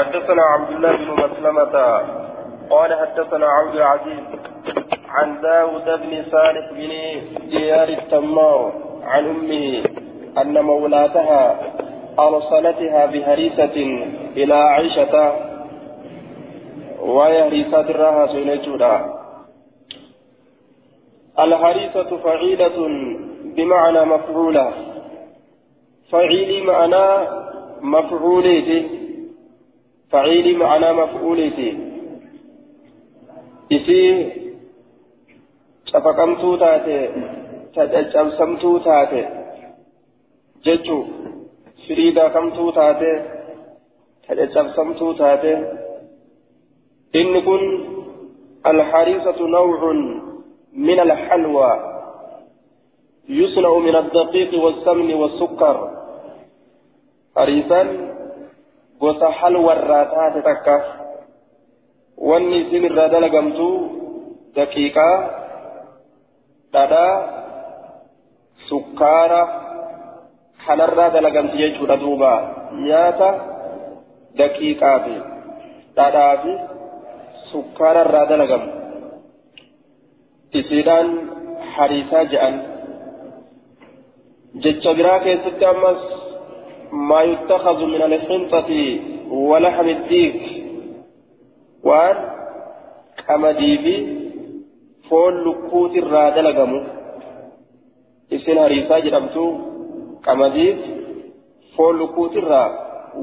حدثنا عبد الله بن مسلمة قال حدثنا عبد العزيز عن داود بن صالح بن ديار التمار عن أمه أن مولاتها أرسلتها بهريسة إلى عائشة وهي هريسة الراها سنجودا الهريسة فعيلة بمعنى مفعولة. فعيلي معنى مفعوليتي. فعيلي معنى مفعوليتي إسي ta caccabsamtuu taate jechuu firii daakamtuu taate ta caccabsamtuu taate inni kun alhariisatu nawcun من الحلوى يصنع من الدقيق والسمن والسكر هريسان gosa halwarraa taate takka wanni isin irraa dalagamtu daqiiqaa dhadhaa sukkaara kanarraa dalagamti jechuudha duuba nyaata daqiiqaa fi dhadhaa fi sukkaara irraa dalagamu isiidhaan hariisaa je'an jecha biraa keessatti ammas maa yuttakhadu min alxinxati walaxmi diik waan qamadii fi foon lukkuutirraa dalagamu isin hariisaa jedhamtu qamadiif foon lukkuutirraa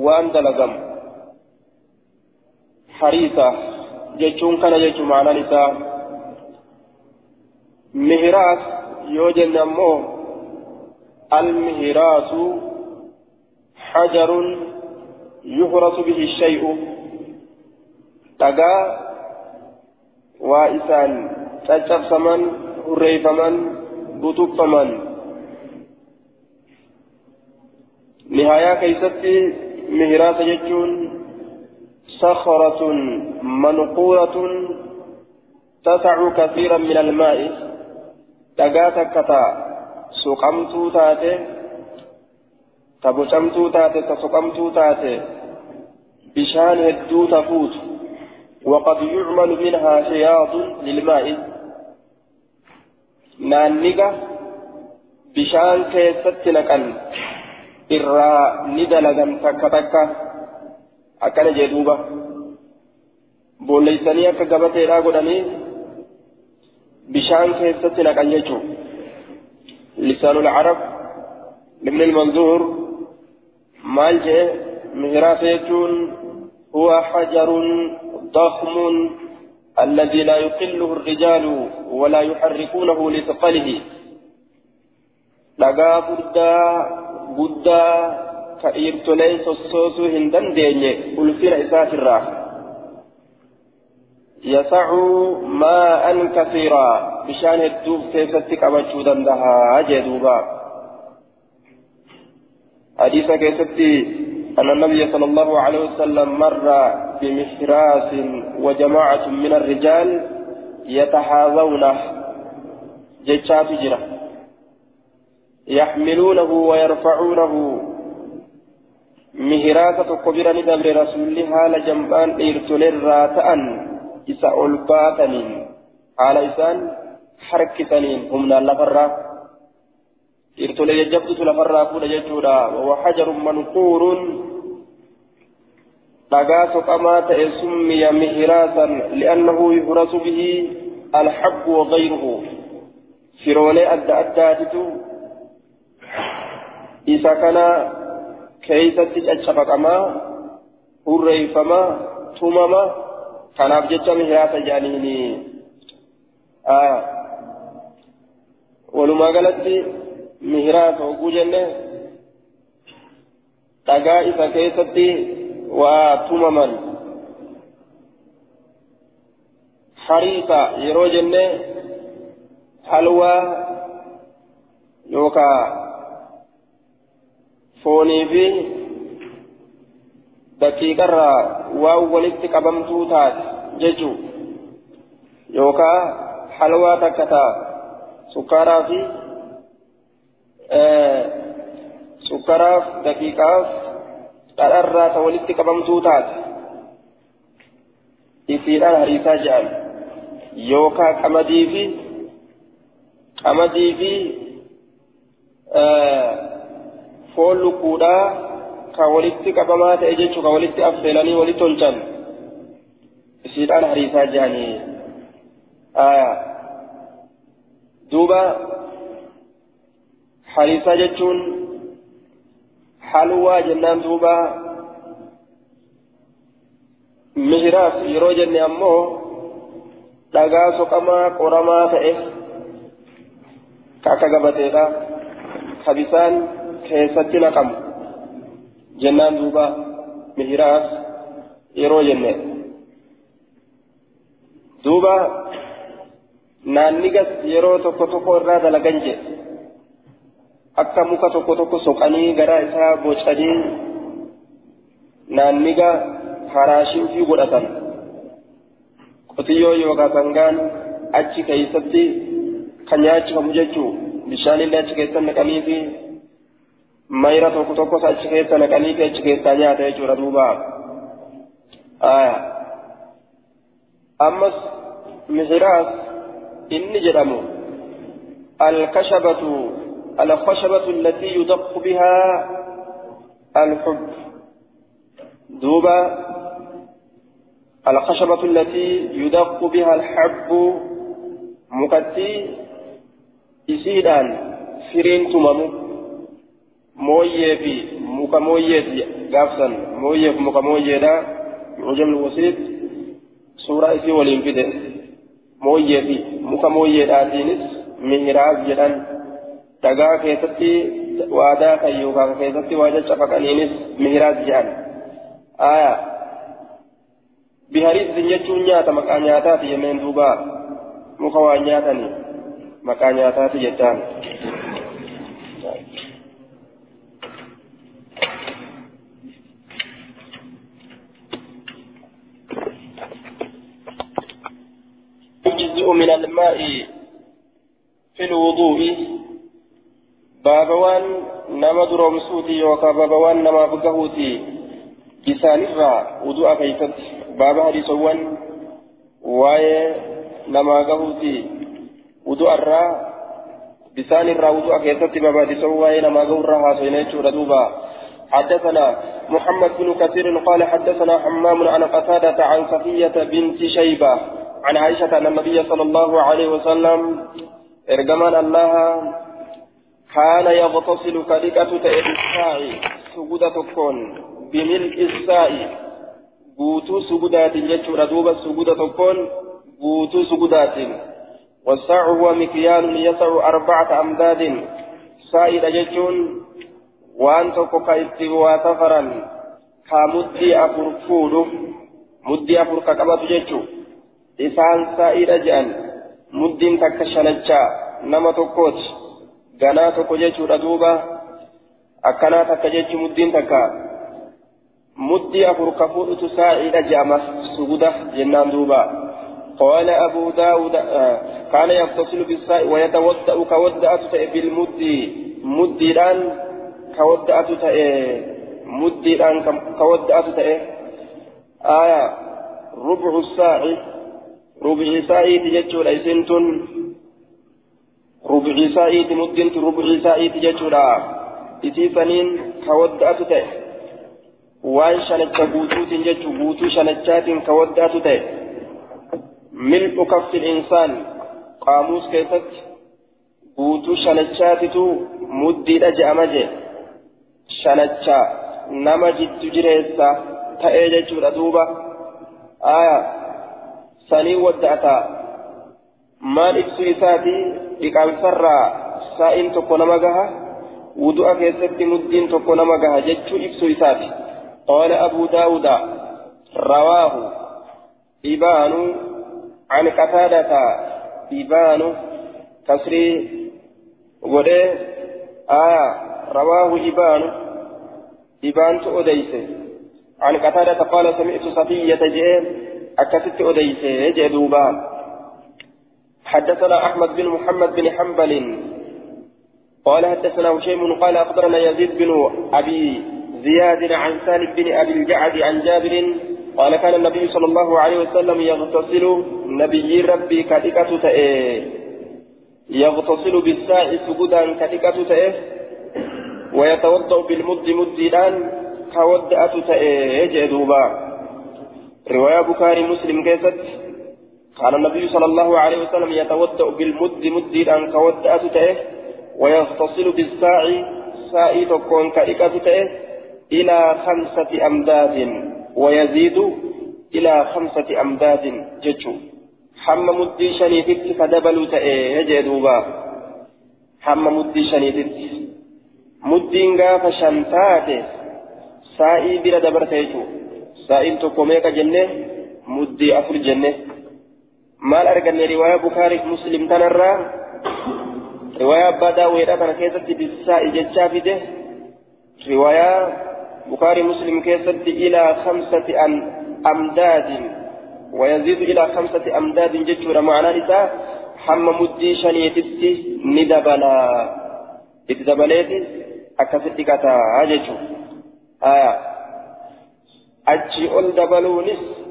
waan dalagamu hariisa jechuun kana jechuun maanaan isaa mihiraas yoo jenne ammoo almihiraasu hajarun yuhrasu bihi shay'u dhagaa waa isaan caccabsaman hurreeyfaman butuqfaman nihayaa keeysatti mihiraasa jechuun صخرة منقورة تسع كثيرا من الماء dhagaata ta suqamtuu taate ta bocamtuu taate ta suqamtuu taate bishaan hedduu tafuut وقد يعمل منها حياض للماء نانيغا بشان كيست نقل إرى ندلغا تكا تكا أكن جدوبا بوليساني أكا قبتي راغدني بشان كيست نقل يجو لسان العرب لابن المنظور مالجه مهراس يجون هو حجر ضخم الذي لا يقله الرجال ولا يحركونه لثقله dhagaa guddaa guddaa ka dhiirtolee sossoosuu hin dandeenye ulfina isaatirraa yasacu maa'an kasiiraa bishaan hedduuf keessatti qabachuu dandahaa jee duuba hadiisa keessatti أن النبي صلى الله عليه وسلم مر بمحراس وجماعة من الرجال يتحاذونه. جتشات جرة يحملونه ويرفعونه. مهراسة قبر ندبر رسول حال جنبان إرتلر راتأن إسا ألباتنين حال إسان حركتنين. هم لفرا إرتل يجبت لفرا فود ججورا وهو حجر منقور dhagaa soqamaa ta'e summiya mihiraasan li'annahu yuhrasu bihi alhabbu wagayruhu firoolee adda addaatitu isa kana keeysatti caccabaqamaa hurreeyfamaa tumama kanaaf jecha mihiraasa jedhaniini walumaa galatti mihiraasa oguu jenne dhagaa isa keessatti waa tumaman hariisa yeroo jenne halwaa yookaa foonii fi daqiiqarraa waan walitti qabamtuu taate jechuu yookaa halwaa takka taa sukkaaraa fi sukkaraaf daqiiqaaf dhadharraa ta walitti qabamtuu taate isiidhaan hariisaa jedhan yookaan qamadii fi qamadii fi foon lukkuudhaa ka walitti qabamaa ta'e jechuun ka walitti affeelanii walitti tolchan isiidhaan hariisaa jedhanii duuba jennaan duuba mihiraaf yeroo jenne ammoo dhagaa soqamaa qoramaa ta'e ka akka gabateedha ka bisaan keessatti naqamu jennaan duuba mihiraaf yeroo jenne duuba naannigas yeroo tokko tokko irraa dalagan jedhe akka muka tokko tokko soqanii garaa isaa bocanii naanniga haraashii fi godhatan qotiyyoo yookaan sangaan achi keessatti kan nyaachifamu jechuu bishaanillee achi keessa naqanii fi mayra tokko tokkos achi keessa naqanii fi achi keessaa nyaata jechuudha duuba ammas mihiraas inni jedhamu alkashabatu الخشبة التي يدق بها الحب. دوبا الخشبة التي يدق بها الحب. مكتي إسيدان فرين تمامو. مويه في مكا مويه غافسا مويه في مكا مويه دا معجم الوسيط. سورة إسي والإنفدة مويه في مكا مويه داتينس مهراز جدان. Waadaa kan yookaan keessatti waa caccafaqaniinis mihiraas jedhan aya bihariisin jechuun nyaata maqaa nyaataati jenneen duuba muka waa nyaatani maqaa nyaataati jettaan يجزئ من الماء في الوضوء baaba waan nama duroomsuuti yookaan baaba waan namaaf gahuuti isaanirraa wudu'a keessatti baaba hadiisowwan waa'ee namaa gahuuti wudu'arraa bisaanirraa wudu'a keessatti baaba hadiisowwan waa'ee namaa gahurraa haasofne jechuudha duuba حدثنا محمد بن كثير قال حدثنا حمام عن قتادة عن صفية بنت شيبة عن عائشة أن النبي صلى الله عليه وسلم إرجمان الله كان يغتسل كدكة الساء سجودة تكون بملء الساء بوتو سجودات يجور دوبا سجودة تكون بوتو سجودات. والساع هو مكيال يسع أربعة أمداد. سائد ججون وأن تكو كايتوا سفرا كمدي أفر فودو مدي أفر كقبة ججو إسان سائد أجأن مدين تكشنجا نما تكوتش ganaa tokko jechuudha duuba akkanaa takka jechuun muddiin takka muddii afur ka fuudhutu saa'iidha je'ama suguda jennaan duuba قال أبو داود كان يغتسل بالساء ويتوضأ كودأت بالمد مديران كودأت مديران كودأت آية ربع الساع ربع ساعي تجتشو ليسنتن ربع ساعيت مدنت ربع ساعيت ججورا إتي سنين كودأت تأ وان شنجة بوتوت ججو بوتو شنجات كودأت تأ ملء كف الإنسان قاموس كيست. بوتو شنجاتتو مدي أجأمجي شنجة نما جد جريسا تأي ججورا دوبا. آية. سنين ودأتا. maal ibsu isaati dhiqaansarraa saa'in tokko nama gaha wudu'a keessatti muddiin tokko nama gaha jechuu ibsu isaati qaala abuu daawuda rawaahu ibaanu an qataadata ibaanu kasrii godhee aya rawaahu ibaanu ibaantu odeyse عن قتادة قال سمعت صفية جئ أكتت أديس جئ دوبان حدثنا أحمد بن محمد بن حنبل. قال حدثنا هشيم قال أخبرنا يزيد بن أبي زياد عن سالم بن أبي الجعد عن جابر. قال كان النبي صلى الله عليه وسلم يغتسل. نبي ربي كتكة تأه. يغتسل بالساء سجودا كتكة تأه. ويتوضأ بالمد مددان كودأة تأه. جدوبا رواية بخاري مسلم كيست. قال النبي صلى الله عليه وسلم يتوضأ بالمد مددان كودأة تأه ويغتسل بالساع ساء تكون كتكة تأه إلى خمسة أمداد ويزيد إلى خمسة أمداد جتشو. حم مدي شنيتت كدبلو تأيه جدوبا حم مدي شنيتت مدين غاف شنتات سائي بلا دبرت يجو سائل تقوميك جنة مدي أفر جنة. مال أرقن رواية بخاري مسلم تنرى رواية بدا ويرا كيست بالسائي جتشافته رواية بخاري مسلم كيست إلى خمسة أن أمداد ويزيد إلى خمسة أمداد جتشور معنى نساء حم مدي شنيتت ندبلا اتدبليت أكست كتا أجتشو آية أجي أول دبلونس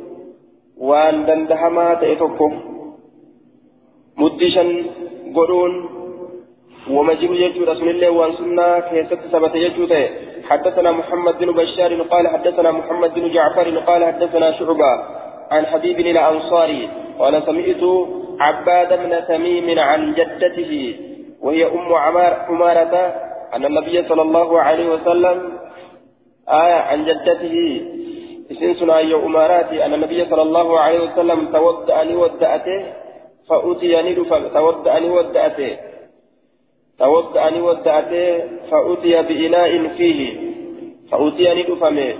وأن دندهما تأتوكم مدي شن قرون ومجيب يجو رسول الله وان سنة كيست ثبت يجو حدثنا محمد بن بشار قال حدثنا محمد بن جعفر قال حدثنا شعبة عن حبيب الأنصاري قال سمعت عباد بن تميم عن جدته وهي أم عمار عمارة أن النبي صلى الله عليه وسلم آية عن جدته اسم سنة أماراتي أن النبي صلى الله عليه وسلم تودأني ودأته فأتيني تودأني ودأته توضأني ودأته فأتي بإناء فيه. فأتيني دفمه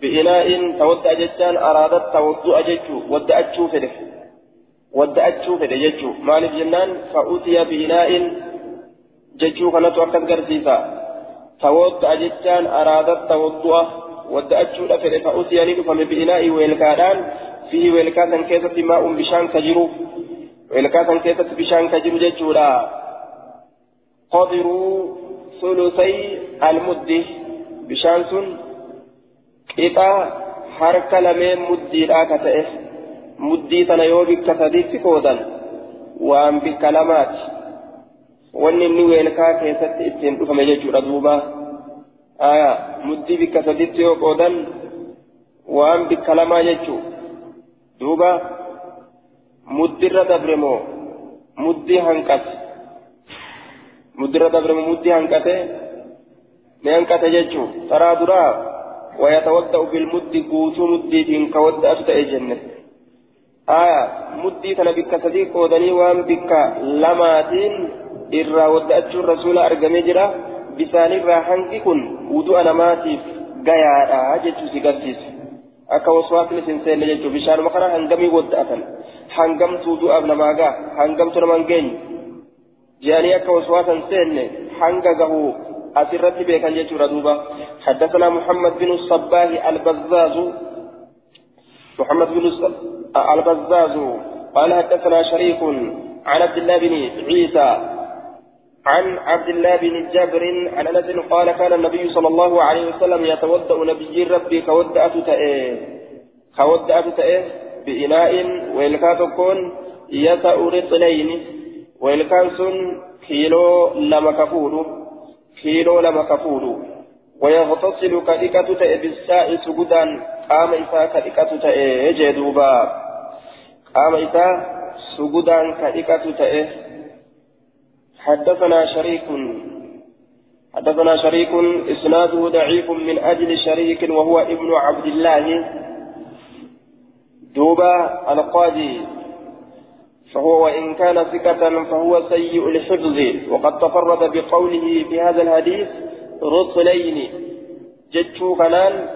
بإناء توضأ جتان أرادت توضأ جتو ودأتشو فده؟ ودأتشو فده جتو مالك جنان فأتي بإناء جتشو كانت وقت قرسيسا. توضأ جتان أرادت توضأ ودأتشو فده فأتيني دفمه بإناء ويلكادان فيه ويلكاسا كيسة ماء بشان كجرو ويلكاسا كيسة بشان كجرو جتشو لا قدروا ثلثي المد بشان سن قطع حركة لمن مدي لا كتئه مدي تنيو بك سديت كودا وان بكلمات wanni inni weelkaa keessatti ittiin dhufame jechuudha bikka saditti yoo qoodan waan bikka lamaa jechuu duuba muddirra dabre moo muddii hanqate مدرة دبر مدي هنكته نهنكته جيتشو ترى درا ويتوضأ بالمد قوتو مدي إن كود أفتأ جنة آية مدي تنا بك صديق ودني وأن بك لماتين إرى ودأتشو الرسول أرقمي جرا. بسان هنكي كن ودو أنا ماتيف غيارا جيتشو سيقرسيس akka waswaasni sin seenne jechuun bishaanuma kana hangamii wadda'atan. Hangamtuu du'aaf namaa gaa. Hangamtu naman geenyu. جاني أكا وسواسا سين حنقه أسرت بك أن دوبا حدثنا محمد بن الصباه البزاز محمد بن البزاز قال حدثنا شريك عن عبد الله بن عيسى عن عبد الله بن جابر عن أنس قال كان النبي صلى الله عليه وسلم يتوضأ نبي ربي كودأت تأيه كودأت تأيه بإناء ويلكاتكون يسأ رطلين ويلكان سن كيلو لما كفولو. كيلو لما كفولو. ويغتسل كدكة تأي بالساء سجدا. قام إساء كدكة تأي جدوبا. قام إساء سجدا كدكة تأي حدثنا شريك. حدثنا شريك. إسناده ضعيف من أجل شريك وهو ابن عبد الله. دوبا القاضي. فهو وإن كان ثقة فهو سيء الحفظ. وقد تفرد بقوله في هذا الحديث رسلين. جتشو كنان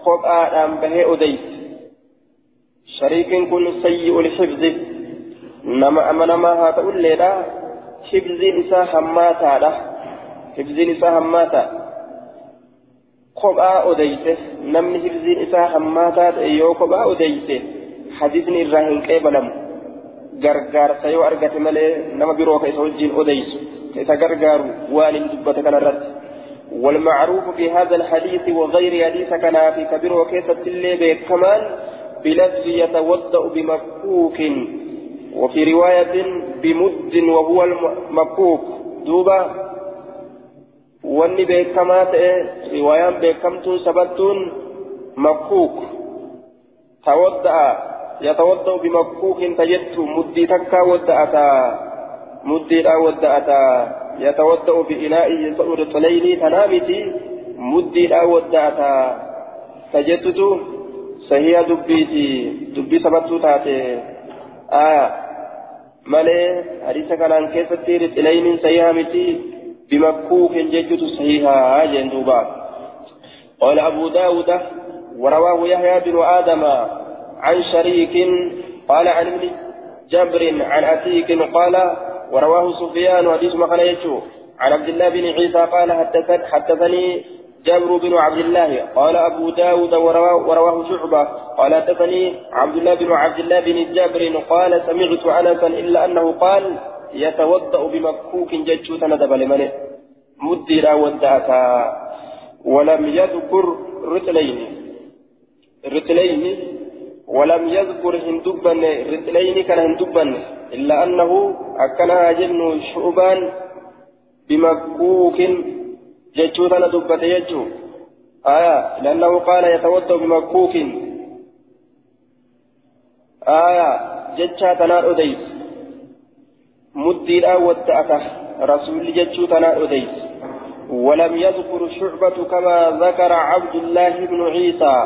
خبأ أم به أديس. شريك كن سيء الحفظ. نما أما نما لنا حفظ نساء هماتا له حفظ نساء هماتا خبأ أديس نمني حفظ نساء هماتا يو خبأ أديس حديثني الرهن كيبلم gargaarsa yoo argate malee nama biroo ka isa wajjin odeysu ka isa gargaaru waan hin dubbate kanarratti. والمعروف في هذا الحديث وغير حديث كان في كبير وكيسة الليل كمان بلفظ يتوضأ بمكوك وفي رواية بمد وهو المكوك دوبا wanni beekamaa ta'e riwaayaan beekamtuun sabattuun makkuuk tawadda'a yatawadda'u bimakkuukin tajettu muddii takkaa wadda'ataa muddiidhaa wadda'ataa yatawadda'u biinaa'i yasa'u rixleynii tanaa miti muddiidhaa wadda'ataa tajettutu sahiha dubbiiti dubbii sabattuu taate aya malee hadiisa kanaan keessatti rixleyniin sahiha miti. بمكوك ججت صحيحا جندوبا قال أبو داود ورواه يحيى بن آدم عن شريك قال عن ابن جبر عن أتيك قال ورواه سفيان حديث مكان عن عبد الله بن عيسى قال حدثني جابر بن عبد الله قال أبو داود ورواه, ورواه شعبة قال حدثني عبد الله بن عبد الله بن جابر قال سمعت أنسا إلا أنه قال يتوضأ بمكوك ججوتا ندبل منه مديرا ودعتا ولم يذكر رتلين. رتلين. ولم يذكر هندبن. رتلين كان هندبن. إلا أنه أكنا جن شعبان بمكوك ججوتا ندبت يجو آية لأنه قال يتوضأ بمكوك آية ججا تنار أديس مديرا ودعته رسول جتشو تنا أديس ولم يذكر شعبة كما ذكر عبد الله بن عيسى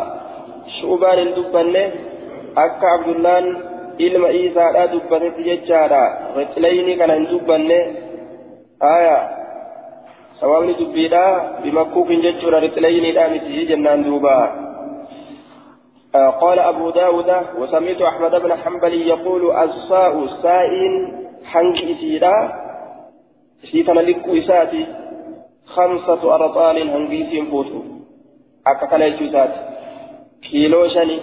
شعبان الدبنة أكا عبد الله إلما عيسى لا دبنة جتشارا رجلين كان دبنة آية بمكوك جتشورا رجلين لا مثل جنان دوبا آه قال أبو داود وسميت أحمد بن حنبل يقول الساء سائن likkuu isaati khamsatu arxaalin hangi isiin fuutu akka kana jechuu isaati kiiloo shani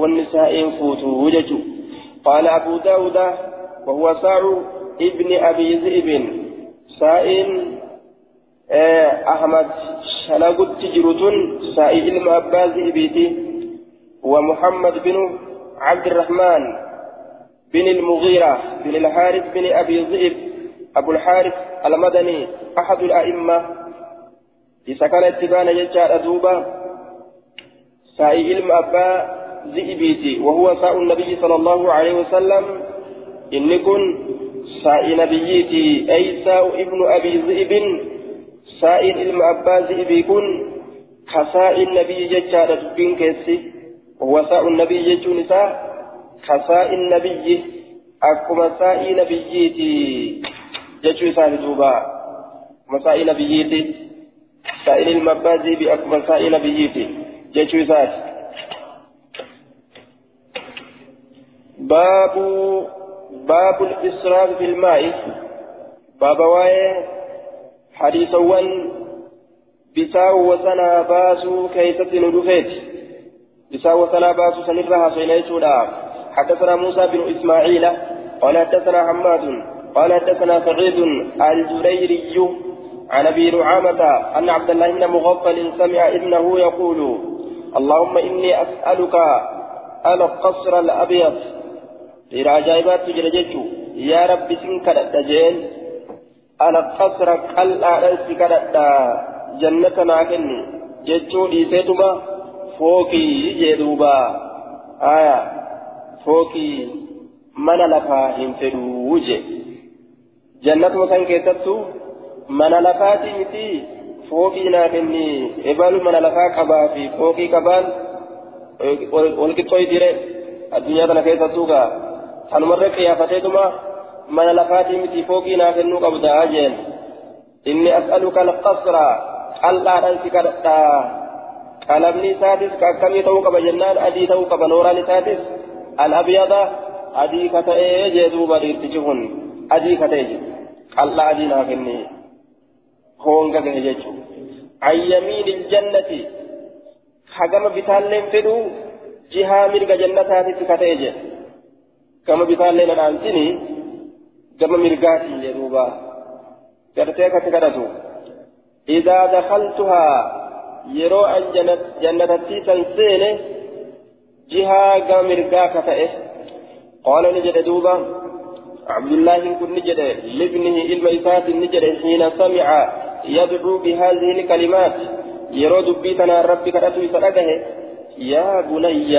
wanni saa'een fuutu jechuu قال أبو داود وهو ساع ابن أبي ذئب سائل أحمد شلقت تجرتون سائل المأبا ذئبيتي ومحمد بن عبد الرحمن بن المغيرة بن الحارث بن أبي ذئب أبو الحارث المدني أحد الأئمة. كان اتبان يجعل أدوبا سائي علم أبا ذئبيتي وهو ساء النبي صلى الله عليه وسلم. إن كن سائي نبيتي أي ساء ابن أبي ذئب. أبا ذئبي كن كساء النبي يجعل دبين كيسي. وهو ساء النبي يجعل نساء كساء النبي. أكما ساء نبيتي جتشو ساء دوبا مساء نبيتي سائل المبازي بأكما ساء نبيتي جتشو ساء باب باب الإسراف في الماء. باب واي حديث ون بساو وسنا باسو كيسة ندفت بساو وسنا باسو سنرها سينيتودا حدثنا موسى بن إسماعيل قال حدثنا حماد قال حدثنا سعيد الجريري عن أبي نعامة أن عبد الله بن مغفل سمع ابنه يقول اللهم إني أسألك القصر الأبيض إلى عجائبات تجرجت يا رب سنك الدجين القصر قلع رأسك جنة ناكني جتشو إيسيتما فوقي جدوبا آية fookii mana lafaa hin fedhuu je jannatuma san keessattu mana lafaatii miti fookii naa kenni ebalu mana lafaa qabaa fi fookii qabaan walqixxooyi dire addunyaa kana keessattuu gaa naa kennuu qabdaa jeen inni as'aluka alqasra qal'aadhaan si kadhadhaa qalamni isaatis akkamii ta'uu qaba jennaan adii ta'uu qaba nooraan isaatis الأبيض أدي كتئي جدوبا لتجهن أدي كتئي قال أدي ناكني هونغا كهججو عن يمين الجنة حكم بتالين فدو جهة ملك جنة كتئي كما بتالين الأنسيني كما ملكاتي جدوبا gartee akkatti kadhatu. إذا دخلتها يرو أن جنة جنتي تنسين جهة قامرقا كتئه قال نجد دوبا عبد الله كن نجد لابنه الميسات نجد حين سمع يدعو بهذه الكلمات يرو دبيتنا ربك أتوي سرقه يا بني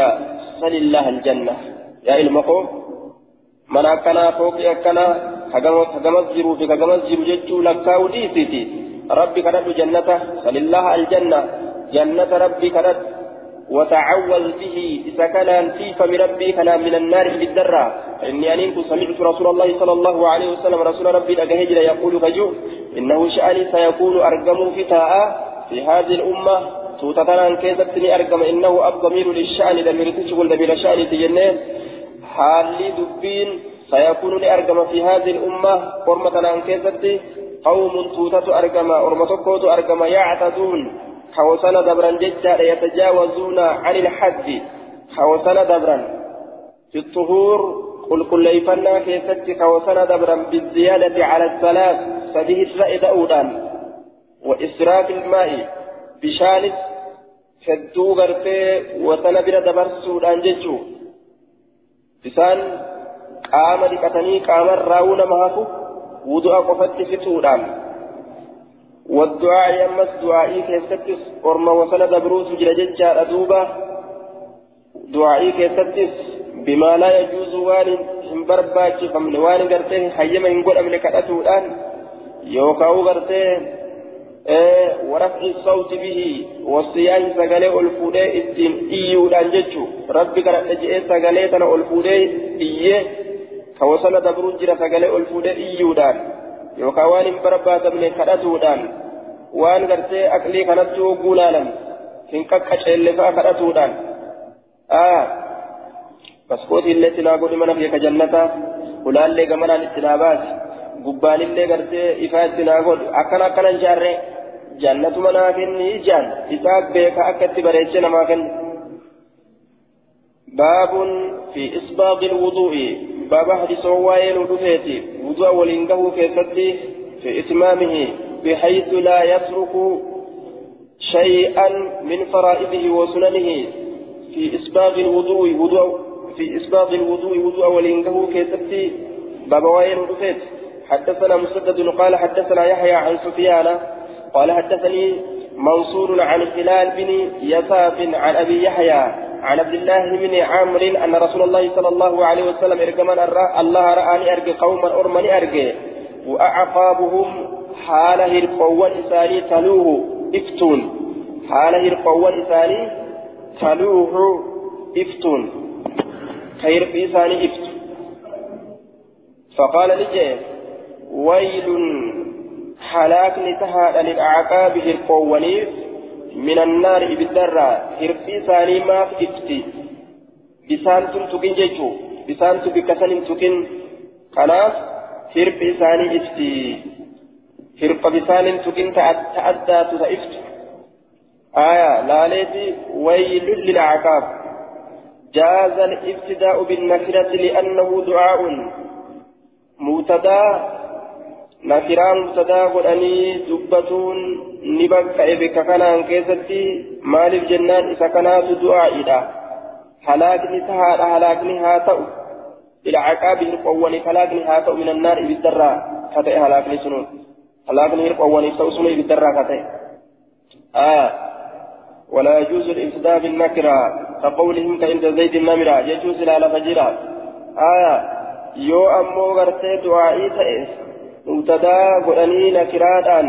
صل الله الجنة يا المقوم أكنا فوق أكنا هجمت جرو في هجمت جرو جتشو لكاو ديسيتي ربي كرد جنة صل الله الجنة جنة ربي كرد وتعوذ به سكنا في فم ربي كنا من النار بالدرة إني أنينك سمعت رسول الله صلى الله عليه وسلم رسول ربي أجهجل يقول فجو إنه شأني سيكون أرقم في تاء في هذه الأمة توتتنا كيستني أرقم إنه الضمير للشأن ضمير تشغل ضمير شأن تجنين حالي دبين سيكون لأرقم في هذه الأمة قرمة كيستي قوم توتة أرقم أرمتكوت أرقم يعتدون حوصنا دبرا ججا يتجاوزون عن الحد حوصنا دبرا في الطهور قل قل ليفنا كيست حوصنا دبرا بالزيادة على الثلاث فبه الرأي أودان وإسراف الماء بشانس hedduu gartee wasana bira dabarsuudhaan jechuu isaan qaama dhiqatanii qaama raawuu nama hafu wudu'a qofatti fixuudhaan. والدعاء يمس دعائي كيستس أرما وصل دبروس جلجتشا أدوبا دعائي كيستس بما لا يجوز وان برباك فمن وان قرته حيما ينقل أمن كأتودان يوكاو قرته ورفع الصوت به والصيام سغلي الفودي الدين ايودان جچو ربي كرت جئ سغلي تن الفودي إيه كوصل دبرو جرا سغلي الفودي ايودان يوكا وان بربا من كدتودان وان غرتي اقلي كنتو غولالن كن ككچل فا كدتودان آه بسكوت اللي تناغو من في جنته ولالله غمنا الاتنابات gubbaanillee gartee ifaa itti naa godhu. Akkana akkanan jaarree jannatuma naa kenni ijaan isaa beeka akka itti bareeche namaa kennu باب في إسباغ الوضوء باب حديث وائل ودفيتي وضوء ولنقه كيفتي في إتمامه بحيث لا يترك شيئا من فرائضه وسننه في إسباغ الوضوء وضوء في إسباغ الوضوء وضوء ولنقه كيفتي باب وائل ودفيتي حدثنا مسدد قال حدثنا يحيى عن سفيان قال حدثني منصور عن هلال بن يساف عن أبي يحيى عن عبد الله بن عامر أن رسول الله صلى الله عليه وسلم ارجمن الله رآني ارجي قوما أرمني ارجي وأعقابهم حال هرقوا لساني تلوه. إفتون. حال هرقوا لساني تلوه. إفتون. خير في لساني إفتون. فقال لجيه ويل حلاك نتهى للأعقاب هرقوانيف من النار بالدرة هرقي ثاني ما فتي بسان تنتقين جيشو بسان تبكسن تكين. خلاص هرقي ثاني افتي هرق بسان تكين تأدى تتأفت آية لا ليتي ويل للأعقاب جاز الإبتداء بالنكرة لأنه دعاء. مبتدا نكران مبتدا قدني دبتون نبك إبك كان كيستي مالف جنان إذا كانت دعائدا هلاكني تهاد هلاكني هاتو إلى عقابه القواني هلاكني هاتو من النار بالدرة كتئ هلاكني سنون هلاكني القواني سوسني بالدرة كتئ آه ولا يجوز الابتداء بالنكرة كقولهم كعند زيد النمرة يجوز على فجرة آية yoo ammoo gartee du'aa'ii ta'e mubtadaa godhanii nakiraadhaan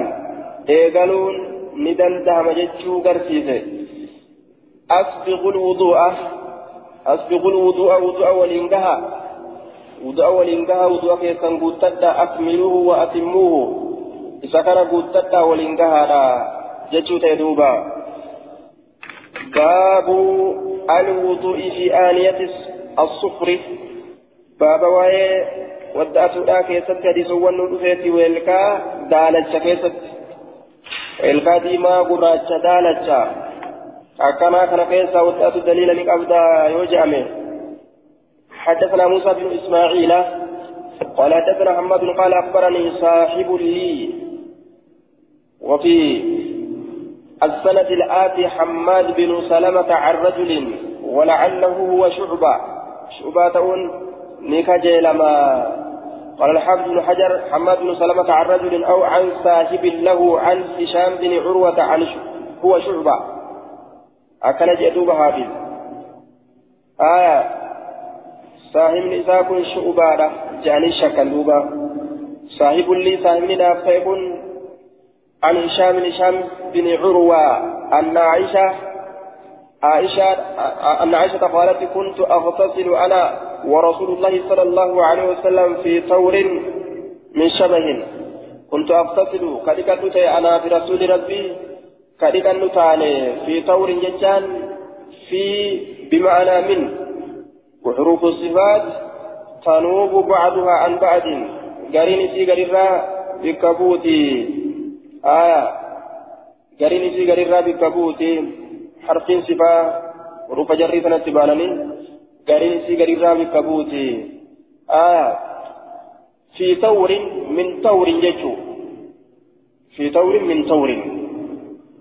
eegaluun ni dandahama jechuu garsiise asbiqul wudu'a asbiqul wudu'a wudu'a waliin gaha wudu'a waliin gaha wudu'a keessan guuttadha akmiluuhu wa atimmuuhu isa kana guuttadha waliin gahaadha jechuu ta'e duuba baabu alwudu'i fi بابا واي ودأتودا كيست حديثوان ندفيتي ويلكا دالتشا كيست ويلكا ديما قراتشا دالتشا أكما كان كيسا ودأتو دليلا لقبدا يوجعمي حدثنا موسى بن إسماعيل قال حدثنا محمد قال أخبرني صاحب لي وفي السنة الآتي حماد بن سلمة عن رجل ولعله هو شعبة شعبة نكجي لما قال الحافظ بن حجر حماد بن سلمة عن رجل أو عن صاحب له عن هشام بن عروة عن هو شعبة. أكل جدوب هابيل آية. صاحب نساء كن شعبة جاني شكل دوبا صاحب لي صاحب نافع عن هشام بن هشام بن عروة. أن عائشة عائشة أن عائشة قالت كنت أغتسل أنا ورسول الله صلى الله عليه وسلم في ثور من شبه. كنت أغتسل كذلك أنا برسول ربي كذلك نتاني في ثور ججان في بمعنى من. وحروف الصفات تنوب بعضها عن بعض. قرين في قريرا بكبوتي آية قرين في قريرا بكبوتي حرفين صفا حروف جري سنة بانني في قريرا بكبوتي آية في ثور من ثور يجو في ثور من ثور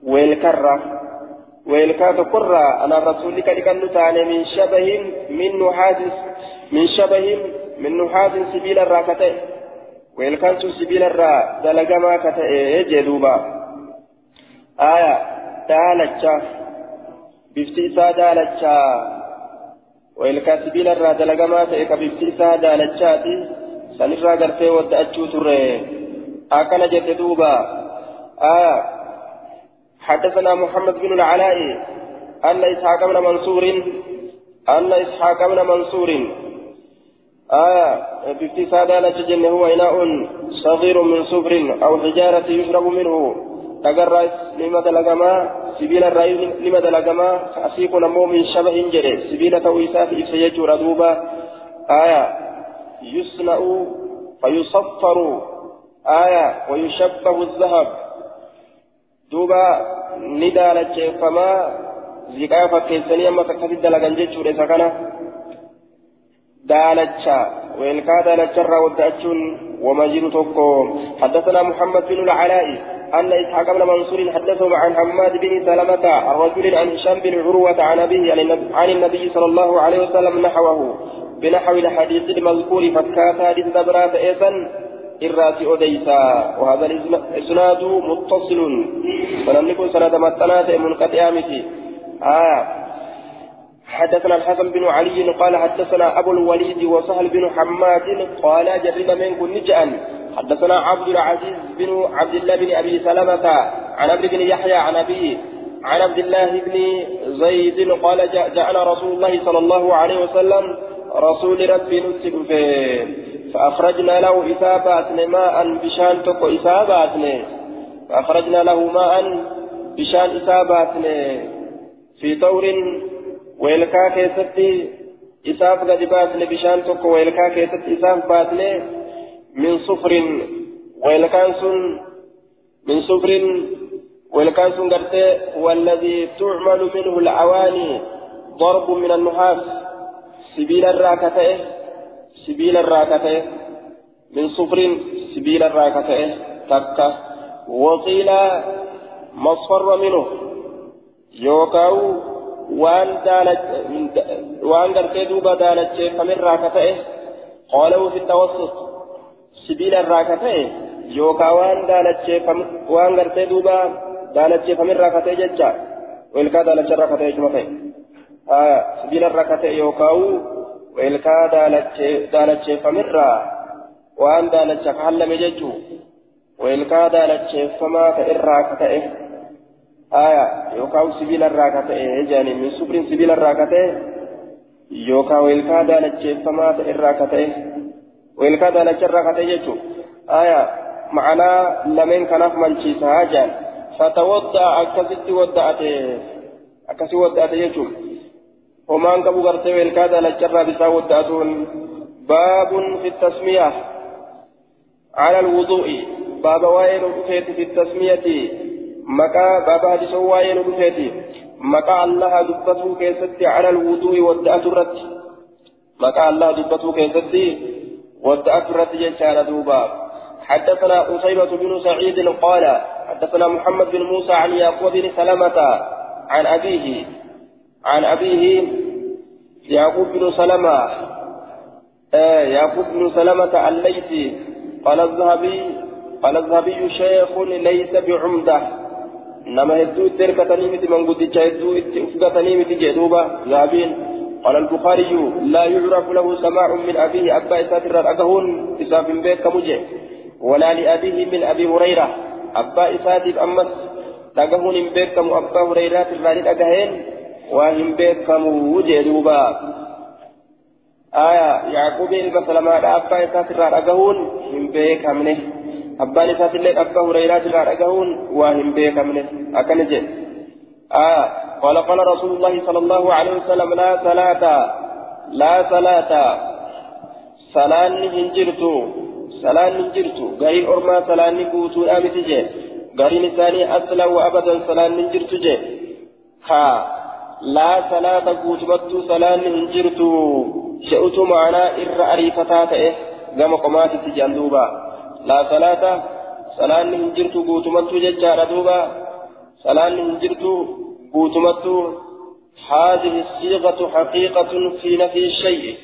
والكرة والكاة قرة أنا رسولك لكن نتعني من شبه من نحاس من شبه من نحاس سبيل الراكتين weelkaantu sibiilarraa dalagamaa ka ta'e jee duuba. Aya daalacha bifti isaa dalagamaa ta'e ka bifti isaa daalachaati sanirraa gartee wadda'achuu turre akkana jette duuba aya حدثنا محمد بن العلاء أن إسحاق بن منصور أن إسحاق بن منصور آية بفتي سادة جنة هو إناء صغير من صفر أو حجارة يشرب منه تقرأ لماذا لقما سبيل الرأي لماذا لقما أسيق نمو من شبه جري سبيل تويسات إسيجور دوبا آية يصنع فيصفر آية ويشبه الذهب دوبا ندى فما زكاة فكيسانيا ما تكتب دلقان جيتشور إذا كان دالتشا ويلكا دالتشا ودأتشون ومجيد توكو حدثنا محمد بن العلاء أن إسحاق بن منصور حدثهم عن حماد بن سلمة رجل عن هشام بن عروة عن أبيه عن النبي صلى الله عليه وسلم نحوه بنحو الحديث المذكور فكات حديث دبرات إيسا إراتي أديسا وهذا الإسناد متصل. فنملك سند متنات منقطع متي. آه. حدثنا الحسن بن علي قال حدثنا أبو الوليد وسهل بن حماد قال جرب من كن حدثنا عبد العزيز بن عبد الله بن أبي سلمة عن عبد بن يحيى عن أبيه عن عبد الله بن زيد قال جاءنا رسول الله صلى الله عليه وسلم. رسول ربي نتب فأخرجنا له إثابات ماء بشان تكو إثابات فأخرجنا له ماء بشان إثابات في ثور isaaf gadi baasne bishaan tokko weelkaa keessatti isaaf baasne min sufrin weelkaan sun min sufrin weelkaan sun gartee والذي تعمل منه الأواني ضرب من النحاس سبيل الراكته سبيل الراكته من صفر سبيل الراكته تكة وقيل مصفر منه يوكاو qoolahu fi tawassut sibiila irraa ka ta'e yookaan waan daalacheeffam waan gartee duuba daalacheeffamirraa ka ta'e jecha wilkaa daalacharraa ka ta'e jechuma ta'e sibiila irraa ka ta'e yookaan wilkaa daalacheeffamirraa waan daalacha ka hallame jechuu wilkaa daalacheeffamaa ta'irraa ka ta'e. aya yookaan sibiila irraa ka ta'e sibiila irraa ka ta'e yookaan weelkaa daalacheeffamaa ta'e irraa ka ta'e weelkaa daalacha irraa ka ta'e jechuun aya ma'anaa lameen kanaaf manchiisa jaan fatawaddaa akkasitti wadda'ate akkasii wadda'ate jechuun homaan qabu gartee weelkaa daalacha irraa bisaa wadda'atuun baabun fi tasmiyaa على الوضوء باب وائل في التسمية hadisoo waa'ee nu dhufeeti maqaa allaha dubbatuu keessatti ala alwuduu'i wadda'atu irratti maqaa allaha dubbatuu keessatti wadda'atu irratti jechaadha duuba حدثنا قتيبة بن سعيد قال حدثنا محمد بن موسى عن يعقوب بن سلمة عن أبيه عن أبيه يعقوب بن سلمة آه يعقوب بن سلمة الليثي قال الذهبي قال الذهبي شيخ ليس بعمدة نما هدو تركتني متي من قد هدو افقتني متي جدوبة ذهبين قال البخاري لا يعرف له سماع من أبيه أبا إساتر أكهون إساف بيك مجي ولا لأبيه من أبي هريرة أبا إساتف أمس أكهون بيك أبا هريرة الراني أكهين وهم بيك مجي دوبا آية يعقوب المسلمة أبا إساتر أكهون هم بيك منه أبا إساتر أبا هريرة الراني أكهون وهم بيك منه أكنجي آه قال قال رسول الله صلى الله عليه وسلم لا صلاة لا صلاة صلاة هنجرتو صلاة هنجرتو غير أرما صلاة نقوتو آمتي جي غير نساني أصلا وأبدا صلاة هنجرتو جي ها لا صلاة قوتبتو صلاة هنجرتو شئتو معنا إر أريفتات إيه غم قماتي تجان دوبا لا صلاة صلاة هنجرتو قوتمتو ججارة دوبا صلاة هنجرتو قوتمت هذه الصيغة حقيقة في نفي الشيء.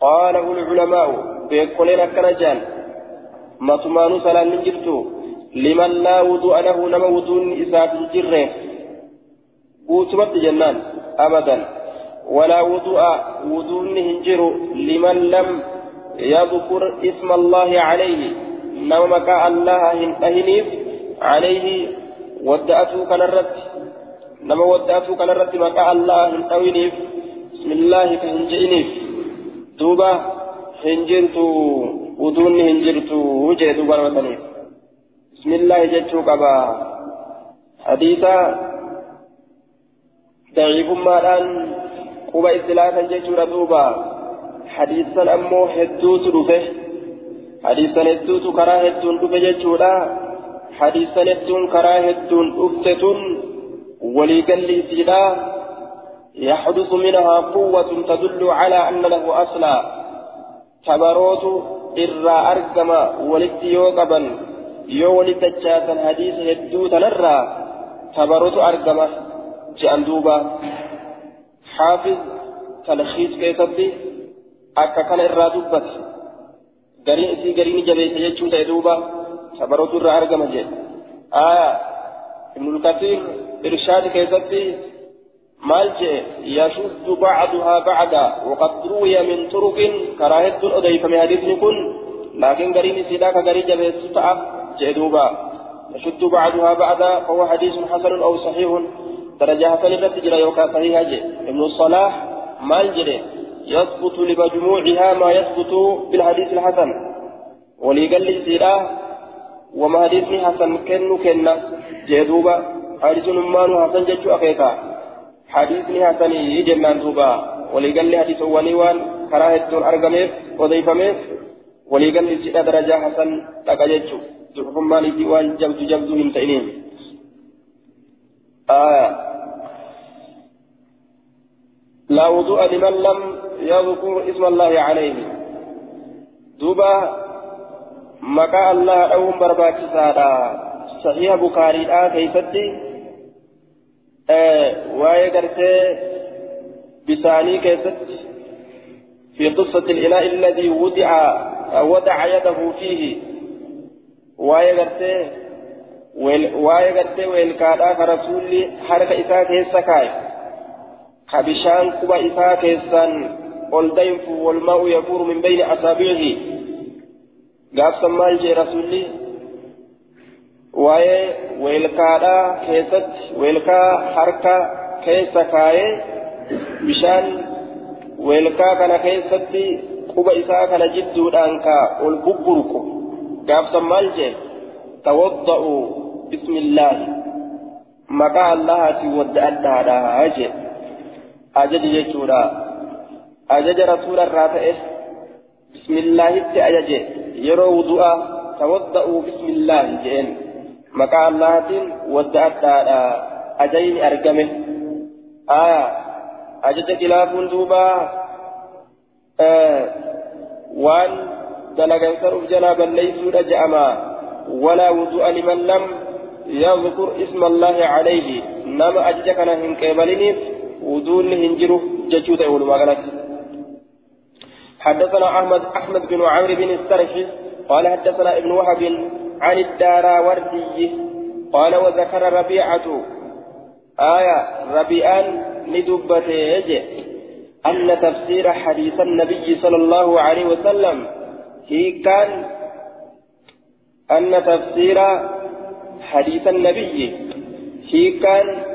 قاله العلماء بيقولين كنجان ما تمان سلام من جرتو؟ لمن لا وضوء له نما وضوء إساف الجره قوتمت جنان أبدا. ولا وضوء وضوء هنجر لمن لم يذكر اسم الله عليه نومك الله هنتهنيف عليه ودأته كنرت maqaa allah hin dhawiniif bismillaahi ka hin je'iniif duuba hin jirtu uduunni hin jirtu jee duuba nama saniif bismillaahi jechuu qaba hadiisa daciifummaadhaan quba istilaafan jechuudha duuba ammoo hedduutu dhufe hadiisan hedduutu karaa hedduun dhufe jechuudha hadiisan hedduun karaa hedduun dhufte tun وليقل سيدا يحدث منها قوة تدل على أن له أصلا تبروت إرى أرقم ولدت يوقبا يو ولدت حديث هدو تنرى تبروت أرقم جأندوبا حافظ تلخيص كيسبي أكا كان إرى دبت قرين إسي قرين جبيت يجو تأدوبا تبروت إرى أرقم جي آية ابن الكثير إرشاد كيفتي مالجئ يشد بعضها بعدا وقد روي من طرق كراهة الأضيف من حديث كن لكن قرين سيداك قرين جبه ستعة جدوبا يشد بعضها بعدا فهو حديث حسن أو صحيح درجة حسن التجرى يوكا صحيح جي ابن الصلاح مالجئ يثبت لمجموعها ما يثبت بالحديث الحسن. وليقل سيدا وما حديث حسن كن كن جدوبا حديث نمان حسن جتشو أخيكا حديثني حسني جنان دوبا. لي حديث ونيوان كراهة أرقميف وضيفميف. لي سيدة درجة حسن لقا جتشو ضعف مالي ديوان جبد جبد من تأنين. آية لا وضوء لمن لم يذكر اسم الله عليه. دوبا مكا الله أو برباكي سادا صحيح بخاري آه كيفتي. waa'ee gartee bisaanii keessatti في قصة الإناء الذي وضع وضع يده فيه. waa'ee gartee waa'ee gartee weelkaadhaa ka rasuulli harka isaa keessa ka bishaan quba isaa keessaan ol dayfu walmaa'u yafuuru min bayni asaabi'ihi gaafsan maal jee rasuulli waa'ee weelkaadhaa keessatti weelkaa harka keessa kaayee bishaan weelkaa kana keessatti quba isaa kana jidduudhaan ka ol bubburqu gaafsan maal jee tawadda'u bismillaahi maqaa allahaatiin wadda addaadhaa jee ajaji jechuudha ajaja rasuula irraa ta'e bismillaahitti ajaje yeroo wudu'a tawadda'u bismillaahi jeen maqaa allahaatiin wadda addaadha ajayni argame aya ajaja khilaafuun duuba waan dalagan sanuuf jalaa balleeysuudha je'ama walaa wudu'a liman lam يذكر اسم الله عليه نما أججك أنا هنكيبلني ججود أول ما قالت حدثنا أحمد أحمد بن عمرو بن السرح قال حدثنا ابن وهب عن الداراوردي قال وذكر ربيعة. آية ربيعان ندبته أن تفسير حديث النبي صلى الله عليه وسلم هي كان أن تفسير حديث النبي هي كان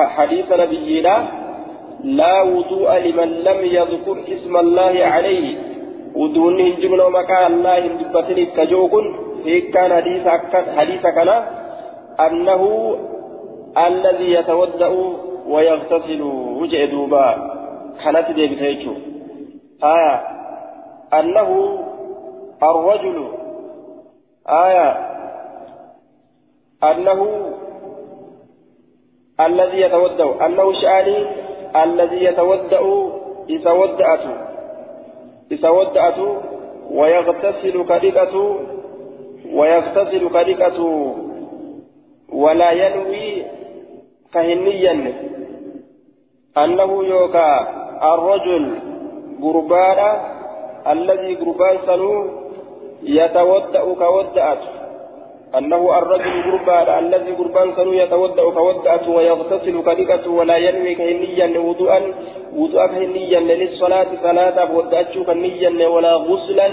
حديث نبينا لا وضوء لمن لم يذكر اسم الله عليه. ودون هنجمنا ومكان الله هندبتني كجوكن هي كان حديث كان أنه الذي يتودأ ويغتسل. وجه دوبا. كانت دي آية. أنه الرجل. آية. أنه الذي يتودأ. أنه شأني الذي ودأت إذا ودأت ويغتسل كدقة ويغتسل كدقة. ولا ينوي كهنيا أنه يوكا الرجل قربان الذي قربان سنو يتودأ كودأت. أنه الرجل قربان الذي قربان سنو يتودأ كودأت ويغتسل كدقة ولا ينوي كهنيا وضوءا وضوءا كهنيا للصلاة صلاة ودأتشو كهنيا ولا غسلا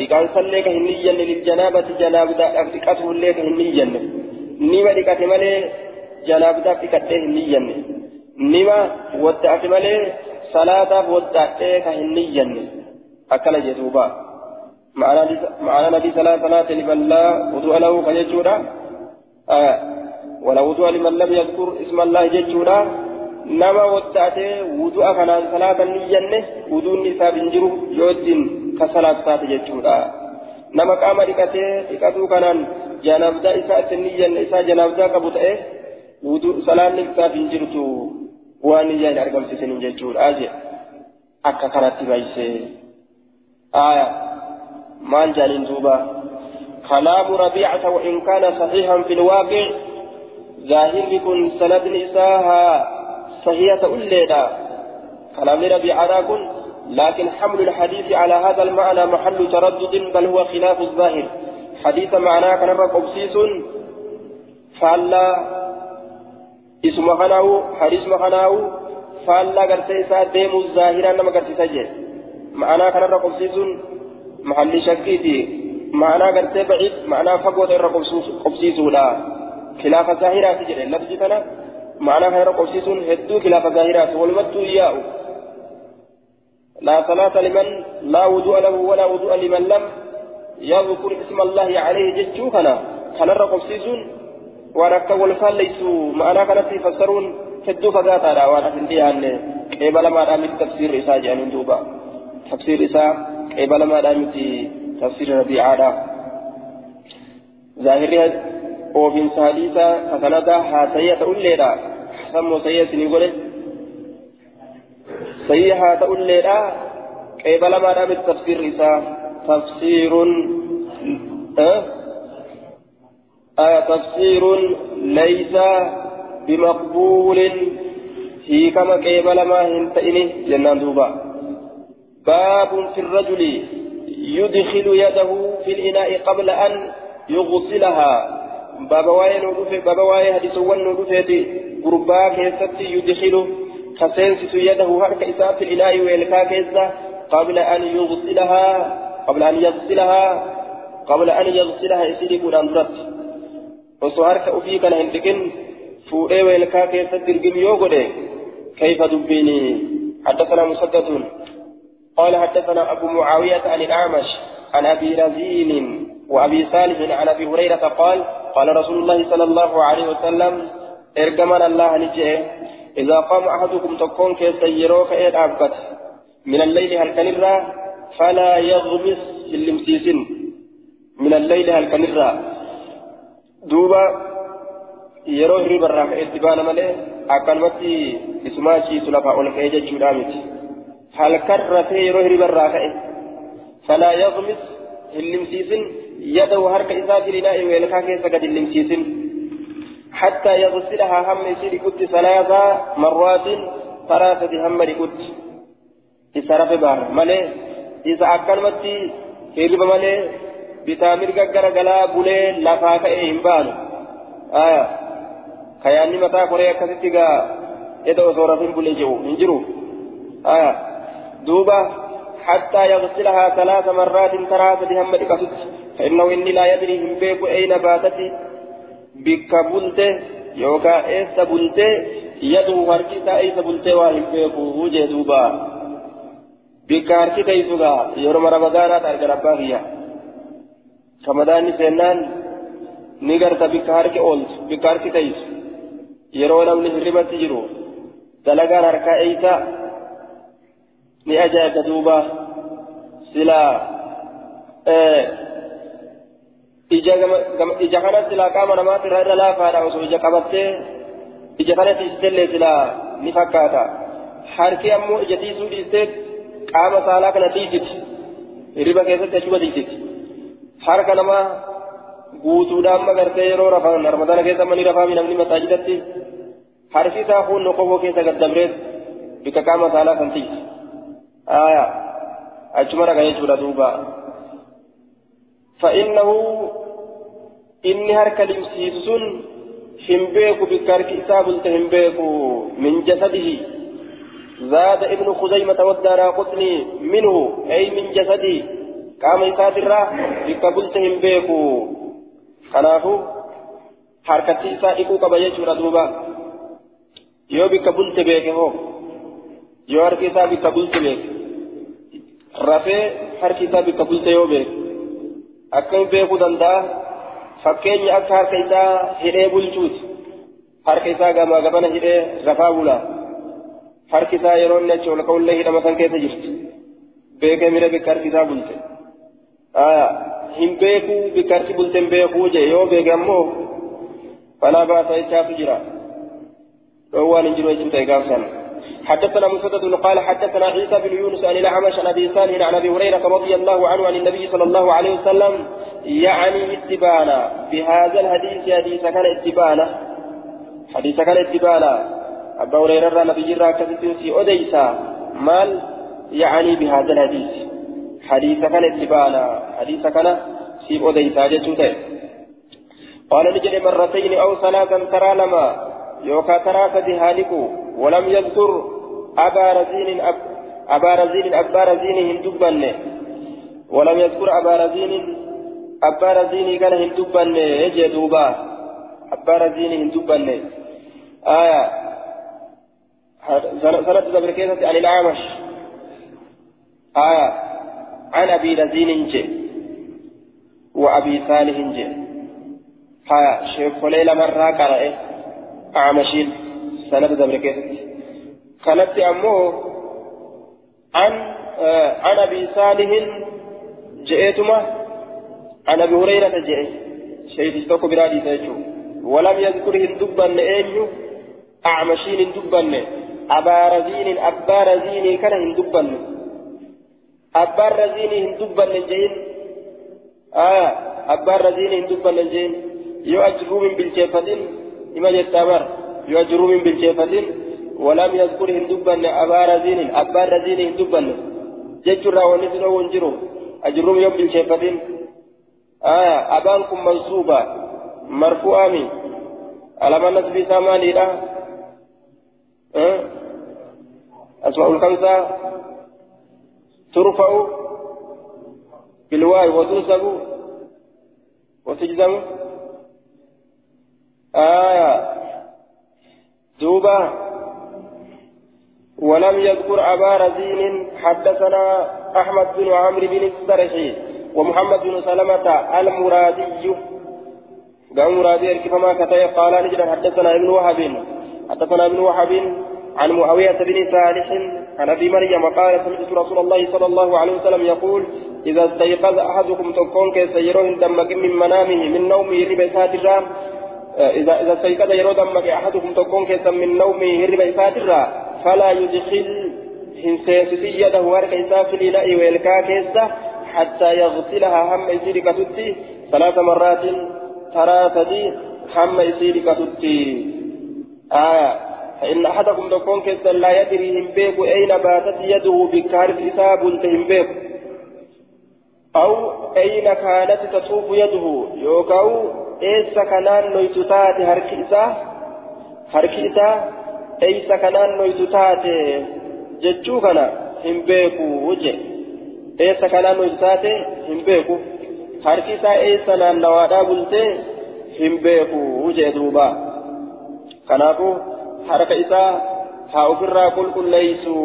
لكان صلي كهنيا للجنابة جنابة أفتكته اللي كهنيا. نما لكاتي مالي جنابة أفتكته هنيا نما ودأت مالي صلاة ودأت كهنيا. أكل جدوبا. معنى نبي صلاة صلاة لمن لا وضوء له فيجورا آه ولا وضوء لمن لم يذكر اسم الله ججورا نما ودأته وضوء كان صلاة نيجنة وضوء النساء بنجرو يوجن كصلاة صلاة ججورا نما قام دكته دكتو كان جنابدا إساءة نيجنة إساء جنابدا كبوتئه وضوء صلاة النساء بنجرتو وان يجان أرقم سسنين ججورا أجي أكا كانت بايسي آية مال جالين دوبا. كلام ربيعة وإن كان صحيحا في الواقع ظاهر يكون سند نساها صحيحة أوليدا كلام ربيعة كن لكن حمل الحديث على هذا المعنى محل تردد بل هو خلاف الظاهر. حديث معناه كان قبسيس فلا اسم خناو حديث مخناو فلا قرتيسا ديم الظاهرة نما قرتيسا معناه كان قبسيس محل شكيتي. معنى قرتي بعيد معنى فقوة إرى قبسيسو لا خلاف ظاهرات جري. لفظ كان معنى خير قبسيس هدو خلاف ظاهرات والمد إياه. لا صلاة لمن لا وضوء له ولا وضوء لمن لم يذكر اسم الله عليه جتشو كان كان إرى قبسيس ورك والفال ليسوا معنى كانت يفسرون هدو فقاتا لا. وأنا في انديان قبل ما رأى تفسير إساء جانين دوبا تفسير إساء قبل ما دامتي تفسير ربيعة ظاهرها وفين ساليسا فسندا هاتية أوليدا. سمو سيئة سنقول. سيئة أوليدا قبل ما دامت تفسير إسا تفسير أه؟ آه تفسير ليس بمقبول. هي كما قبل ما هنتئني. جنان دوبا. باب في الرجل يدخل يده في الإناء قبل أن يغسلها. باب واي نودف باب واي حديث ون نودف غربا يدخل كسنس يده هرك إساء في الإناء ويلكا كيسا قبل أن يغسلها قبل أن يغسلها قبل أن يغسلها قرآن درت. وسهرك أفيك لهندكن فوئي ويلكا كيسا ترقم يوغده كيف دبيني؟ حدثنا مسدد. قال حدثنا أبو معاوية عن الأعمش عن أبي رزين وأبي صالح عن أبي هريرة قال قال رسول الله صلى الله عليه وسلم ارجمنا الله نجئ إذا قام أحدكم تكون كيسيروك إيه أبقت من الليل هل كنرى فلا يغمس اللمسيس من الليل هل كنرى دوبا yeroo hirriba irraa ka'etti baana malee akkanumatti isumaa ciisu lafaa ol ka'ee yeroo hirriba irraa ka'e falaa yaqmis hin limsiisin يده هرك إذا في الإناء ويلكا كيف قد اللمسيسن حتى يغسلها هم يسير كت ثلاث مرات ثلاثة هم لكت إسرف بار. ملي إذا أكلمت هرب ملي بتامر غغر غلا بولي لفا كأي هنبان آية. كياني متى قرية كتتغا إذا أصورة بولي جو هنجرو آية. دوبا حتى يغسلها ثلاث مرات ثلاثة هم لكت فإنه إني لا يدري هم بيكو أين باتت بك بلته يوكا إيسا بلته يدو هركيسا إيسا بلته واهم بيكو وجه دوبا بك هركي تيسوغا يوم رمضانا تارجل أباغيا رمضان سنان نيغرتا بك هركي أولت بك هركي تيس yeroo namni hirribatti jiru dalagaan harkaa eeysa ni ajaa'ibta duuba silaa ija kanatti silaa qaama namaatti irraa irra laafaadha osoo ija qabattee ija kanatti isillee silaa ni fakkaata harki ammoo ija tiisuu dhiistee qaama saalaa kana dhiisiti hirriba keessatti achuba dhiisiti harka namaa guutuudhaan magartee yeroo rafan ramadana keessa mani rafaa namni masaajidatti harki isaa fuunno qofoo keessa gaddabrees bika qaama saalaa kan tiisi achuma raga jechuudha duuba فإنه إني هرك لمسيسون همبيكو بكارك إساب همبيكو من جسده. زاد ابن خزيمة والدار قطني منه أي من جسدي قام إساب الراه بكبلت همبيكو. خنافو حركتي سائقو كبيت ردوبا yoo bikka bulte beeke hoo yoo harki isaa bikka bulte beeke rafee harki isaa bikka bulte yoo beeke akkam beekuu danda'a fakkeenyi akka harka isaa hidhee bulchuuti harka isaa gamaa gabana hidhee rafaa bulaa harki isaa yeroo inni achi ol ka'ullee hidhama san keessa jirti beekee mira bikka harki isaa bulte hin beekuu bikka harki bulte hin beekuu je yoo beeke ammoo falaa baasa jechaatu jira روان جلو يجب تيقافا حدثنا مسدد قال حدثنا عيسى بن يونس عن الأعمش عن أبي صالح عن أبي هريرة رضي الله عنه عن النبي صلى الله عليه وسلم يعني اتبانا. بهذا الحديث حديث كان اتبانا. حديث كان اتبانا. أبا هريرة نبي جرى كتبتي أديسا مال؟ يعني بهذا الحديث. حديث كان اتبانا. حديث كان سيب أديسا جتوته قال نجري مرتين أو ثلاثا ترى لما. يوكا ترى هالكو ولم يذكر. أبا رزين أب أبا رزين أبا رزين هندبن. ولم يذكر أبا رزين أبا رزين كان هندبن. يجي دوبا. أبا رزين هندبن. آية. سنة تبركيزة عن الأعمش. آية. عن أبي رزين جي وأبي صالح جي آية شيخ ليلة مرة قرأه أعمشين سند دبركت كانت أمه عن آه عن أبي صالح جئتما؟ عن أبي هريرة جئ شيء تستوك برادي تجو ولم يذكر هندبا أينيو أعمشين هندبا أبا رزين أبا رزين كان هندبا أبا رزين هندبا جئين آه أبا رزين هندبا جئين يؤجروا من بالجيفتين إما جتامر يؤجروا من ولم يذكر هندبا أبا رزين أبا رزين هندبا جتشرا ونسنا ونجروا أجروا يوم بالجيفتين آه أبانكم منصوبة. مرفوعة من ألم النسب ثمانية أه؟ أسماء الخمسة. ترفع بالواو وتنسب وتجزم آية دوبا ولم يذكر أبا رزين حدثنا أحمد بن عمرو بن السرحي ومحمد بن سلمة المرادي. قام مرادي كما كتب. قال نجد حدثنا ابن وهب. حدثنا ابن وهب عن معاوية بن صالح عن أبي مريم قال سمعت رسول الله صلى الله عليه وسلم يقول إذا استيقظ أحدكم تكون كيسيرون دمك من منامه من نومه ربسات الرام إذا إذا استيقظ يرو دمك أحدكم تكون كيسا من نومه ربسات الرام فلا يدخل هنسيسي يده ورك إساف الإلاء ويلكا كيسا حتى يغسلها هم يسير كتتي ثلاث مرات ترى سدي هم يسير كتتي آية فإن أحدكم تكون كيسا لا يدري هم بيك أين باتت يده بكارف إساب تهم بيك أو أين كانت تطوف يده. يوكاو إيسا كنان نويتتات هركيسا eeysa kanaan noytu taate jechuu kana hin beeku je eeysa kanaan noytu taate hin beeku harki isaa eeysa naannawaadhaa bultee hin beeku je duuba kanaafuu harka isaa haa ofirraa qulqulleeysu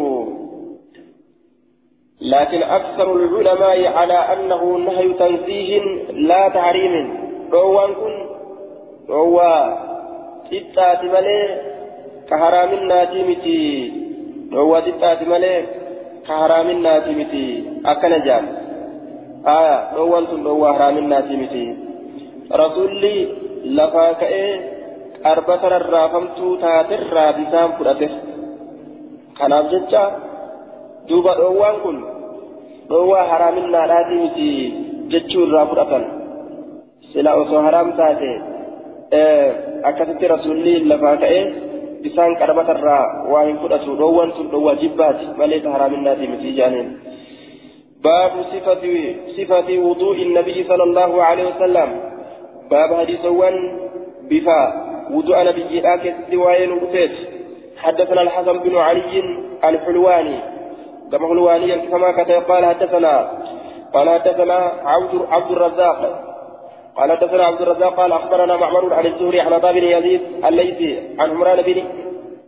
لكن أكثر العلماء على أنه نهي تنزيه لا تحريم روان كن روا ستة ملئ كهرام الناتي متي روا تتاتي ملي كهرام الناتي متي أكن جان آية روان تن روا حرام الناتي متي رسولي لفاك إيه أربعة الرافمتو تاتر رابسان فرأته jecha duuba dhoowwaan kun dhoowwaa haraaminaadhaati miti jechuu irraa fudhatan sila osoo haraam taate akkasitti rasuulli lafaa ka'ee waa hin fudhatu dhoowwan sun dhoowwaa jibbaati malee ta haraaminaati miti jaaniin باب صفة صفة وضوء النبي صلى الله عليه وسلم باب حديث وان بفا وضوء نبي آكس دواين وتيت حدثنا الحسن بن علي الحلواني كما حلواني كما قال حدثنا قال حدثنا عبد عبد الرزاق قال حدثنا عبد الرزاق قال أخبرنا معمر عن الزهري عن بن يزيد الليثي عن عمران بن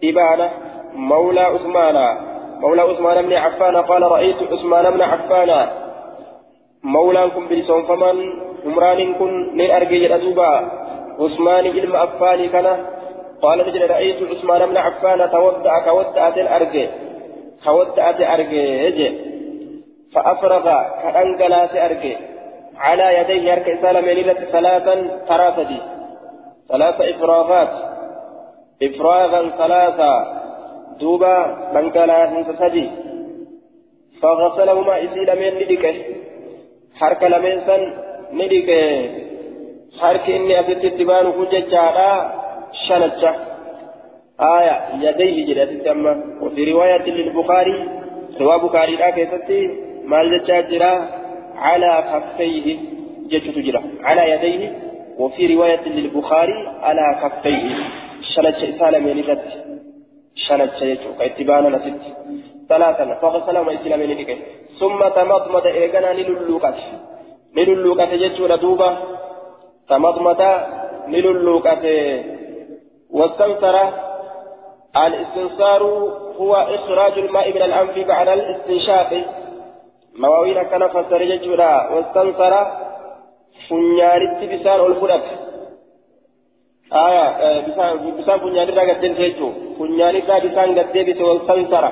إبانة مولى عثمان. مولى عثمان بن عفان قال رأيت عثمان بن عفان مولاكم بلسون فمن عمران كن من أرجي الأدوبا عثمان علم أفاني كان قال نجد رأيت عثمان بن عفان تودع كودعة الأرجي. كودعة أرجي فأفرغ كأنجلات أرجي. على يديه يركع سالمين ثلاثا ثلاثة ثلاث إفراغات إفراغا ثلاثة. دوبا منجلات سدي. فغسلهما إسيل من ندكه حرك لمن سن ندكه حرك إني أفتت تبان كججارا شنجة. آية يديه جلت أما وفي رواية للبخاري. رواية بخاري لا كيستي مال جاجرا على كفيه جت تجرا على يديه وفي رواية للبخاري على كفيه. شنجة إسالة من ذات شنجة يجوك اتبانا نسيت. ثلاثا فغسلهما إسلامين لكي ثم تمضمض إيقنا نللوكات. نللوكات جتشون دوبا. تمضمض نللوكات. واستنثر الاستنصار هو إخراج الماء من الأنف بعد الاستنشاق. مواويل كان فسر جتشونا واستنصر فنيارت بسان الفرق آية بسان بسان فنيار را قدين سيجو فنيار را بسان قدين واستنصر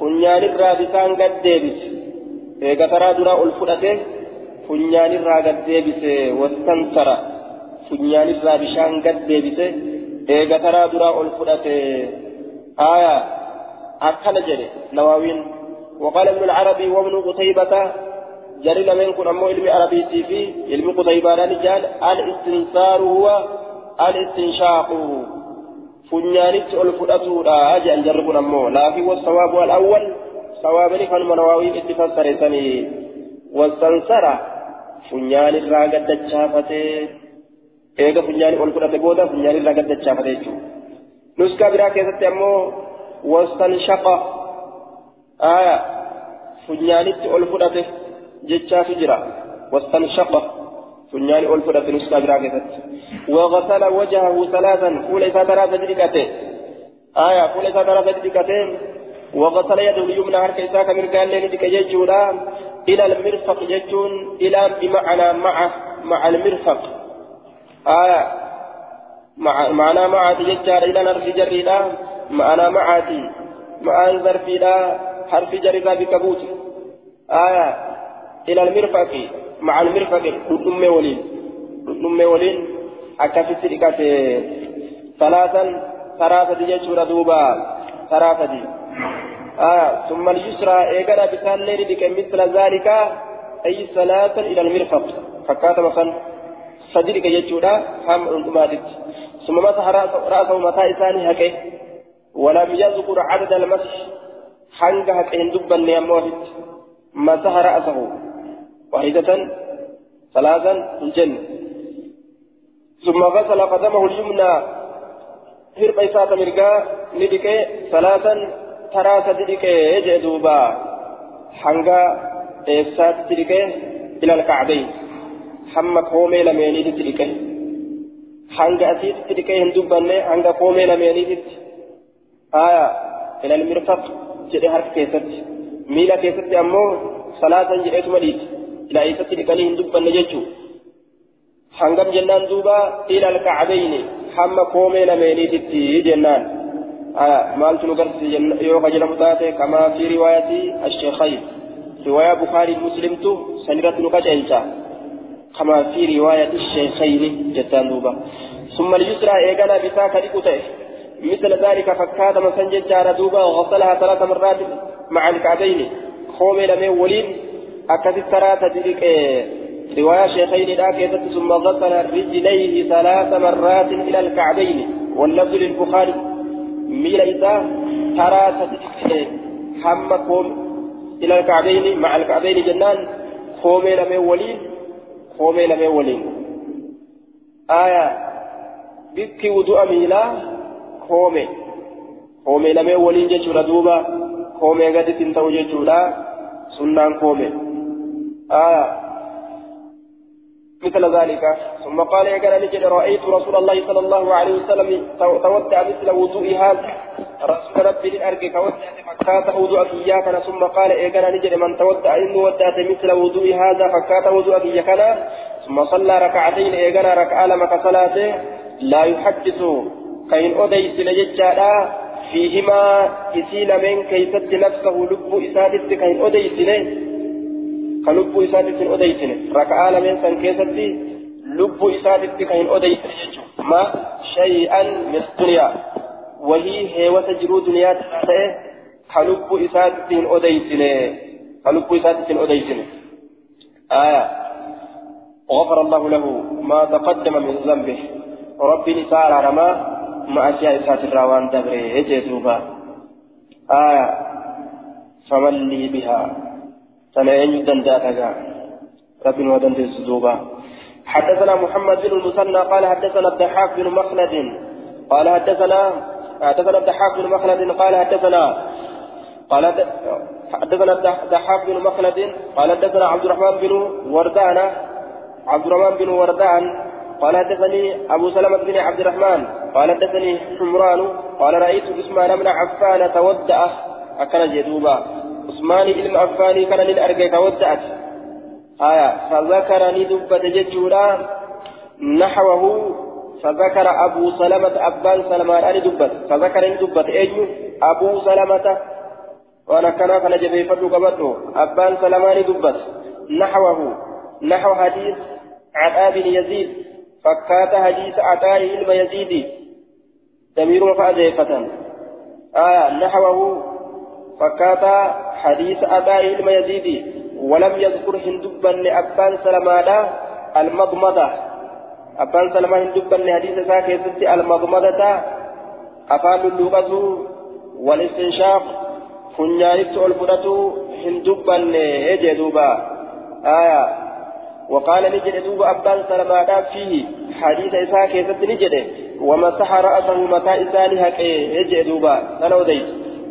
funyaanirraa bisaan gad deebise eega taraa duraa ol fudhate funyaanirraa gad deebise wastansara funyaanirraa bishaan gad deebise eega taraa duraa ol fudhate aya akkana jedhe nawaawiin وقال ابن العربي وابن قتيبة جري لمن كن أمو علم عربي في علم قتيبة رجال الاستنصار هو الاستنشاق ol fudhatuudha jedhan jarri kun ammoo laafi wasawaabu al'awwal sawaabni kan manawaawiin itti fassareessanii wasansara funyaanirraa gaddachaafatee eega funyaani ol fudhate booda funyaanirraa gaddachaafate jechuudha nuskaa biraa keessatti ammoo wasanshaqa funyaanitti ol fudhate jechaatu jira. Wasanshaqa funyaani ol fudhate nuskaa biraa keessatti وغسل وجهه ثلاثا فول إذا ترى فجركته آية فول إذا ترى فجركته وغسل يده اليمنى هرك إذا كمن قال لي ندك يجولا إلى المرفق يجون إلى بمعنى مع مع المرفق آية مع معنى مع تجار إلى نرف جريدا معنى معاتي مع ظرف إلى حرف جريدا بكبوت آية إلى المرفق مع المرفق أم ولين أم ولين akkasitti dhiqate salaasan karaa sadi jechuudha duuba karaa sadi summa yusraa eegana bisaallee ni dhiqe misla zaalika أي صلاة إلى المرفق. فكات مثلا صدرك يجودا هم أنتماتت ثم مسح رأسه متى إساني هكي. ولم يذكر عدد المسح. حنق هكين دبا نيموفت مسح رأسه واحدة ثلاثا الجنة ثم غسل قدمه اليمنى هرب إساءة مرقا ندك ثلاثا ترى تدك يجدوبا حنقا إساءة تدك إلى الكعبين حمى قومي لميني تدك حنقا أسيت تدك هندوبا حنقا قومي لميني تدك آية إلى المرفق جدي حرف كيست ميلا كيست أمو صلاة جئت مديت إلى إيست لكني هندوبا نججو hangam jennaan duuba ila alkacbayni hamma koomee lameeniititti jennaan maaltu nu garsiise yoo qajeelamu taate kamaa fi riwaayati asheekayn riwaayaa bukaarii muslimtu sanirratti nu qaceelcha kamaa fi riwaayati asheekayni jettaan duuba ثم اليسرى إيقنا بساك لكته مثل ذلك فكاد مسن ججار دوبا وغسلها ثلاث مرات مع الكعبين. خومي لمن ولين أكثر ثلاثة تلك رواية شيخين الآكيدة ثم غسل رجليه ثلاث مرات إلى الكعبين. واللفظ للبخاري ميل إذا ترى حمكم إلى الكعبين مع الكعبين جنان. خومي لمن ولين خومي لمن ولين. آية بك وضوء ميلا خومي خومي لمن ولين جيشورا دوبا خومي قد تنتو جيشورا سنان خومي آية مثل ذلك ثم قال يا قال نجد رأيت رسول الله صلى الله عليه وسلم تودع مثل وضوء هذا رسول ربي لأرجع تودع فكات وضوء إياك ثم قال يا قال نجد من تودع إن ودعت مثل وضوء هذا فكات وضوء إياك ثم صلى ركعتين يا قال ركع لما صلاته لا يحدث كين أديس لججالا فيهما إسيل من كيست نفسه لب إسادت كين أديس كلب إساتي أديتني ركعة لمن سن كيستي لب إساتي كين أديتني ما شيئا من الدنيا وهي هيوة جرو دنيا تسعي كلب إساتي أديتني كلب إساتي أديتني آية غفر الله له ما تقدم من ذنبه ربي نسار رما مع أشياء إسات الراوان دبره يجدوبا آية فمن لي بها سنين دنداتك رب ودند الزوبا حدثنا محمد بن المثنى قال حدثنا الضحاك بن مخلد قال حدثنا حدثنا الضحاك بن مخلد قال حدثنا قال حدثنا الضحاك بن مخلد قال حدثنا عبد الرحمن بن وردان عبد الرحمن بن وردان قال حدثني أبو سلمة بن عبد الرحمن قال حدثني حمران قال رأيت عثمان بن عفان تودأ أكل جدوبا. عثمان علم أفاني كان للأرقى كودأت آية فذكرني دبة ججورا نحوه فذكر أبو سلمة أبان سلمان. أني دبت فذكرني دبة. أيجو أبو سلمة. وأنا كان كان جبي فتو قبته أبان سلمان دبت نحوه. نحو حديث عطاء بن يزيد. فكات حديث عطاء علم يزيد ضمير فأزيفة آية نحوه فكاتا حديث أبا علم يزيد ولم يذكر هندبا لأبان سلمانا المضمضة أبان سلمة هندبا لحديث ساكي ستي المضمضة أفان اللغة والاستنشاق فنيانت الفرة هندبا لهجدوبا آية وقال نجد دوب أبان سلمانا فيه. حديث ساكي ستي نجد. ومسح رأسه متى إساني هكي. هجدوبا سنوديت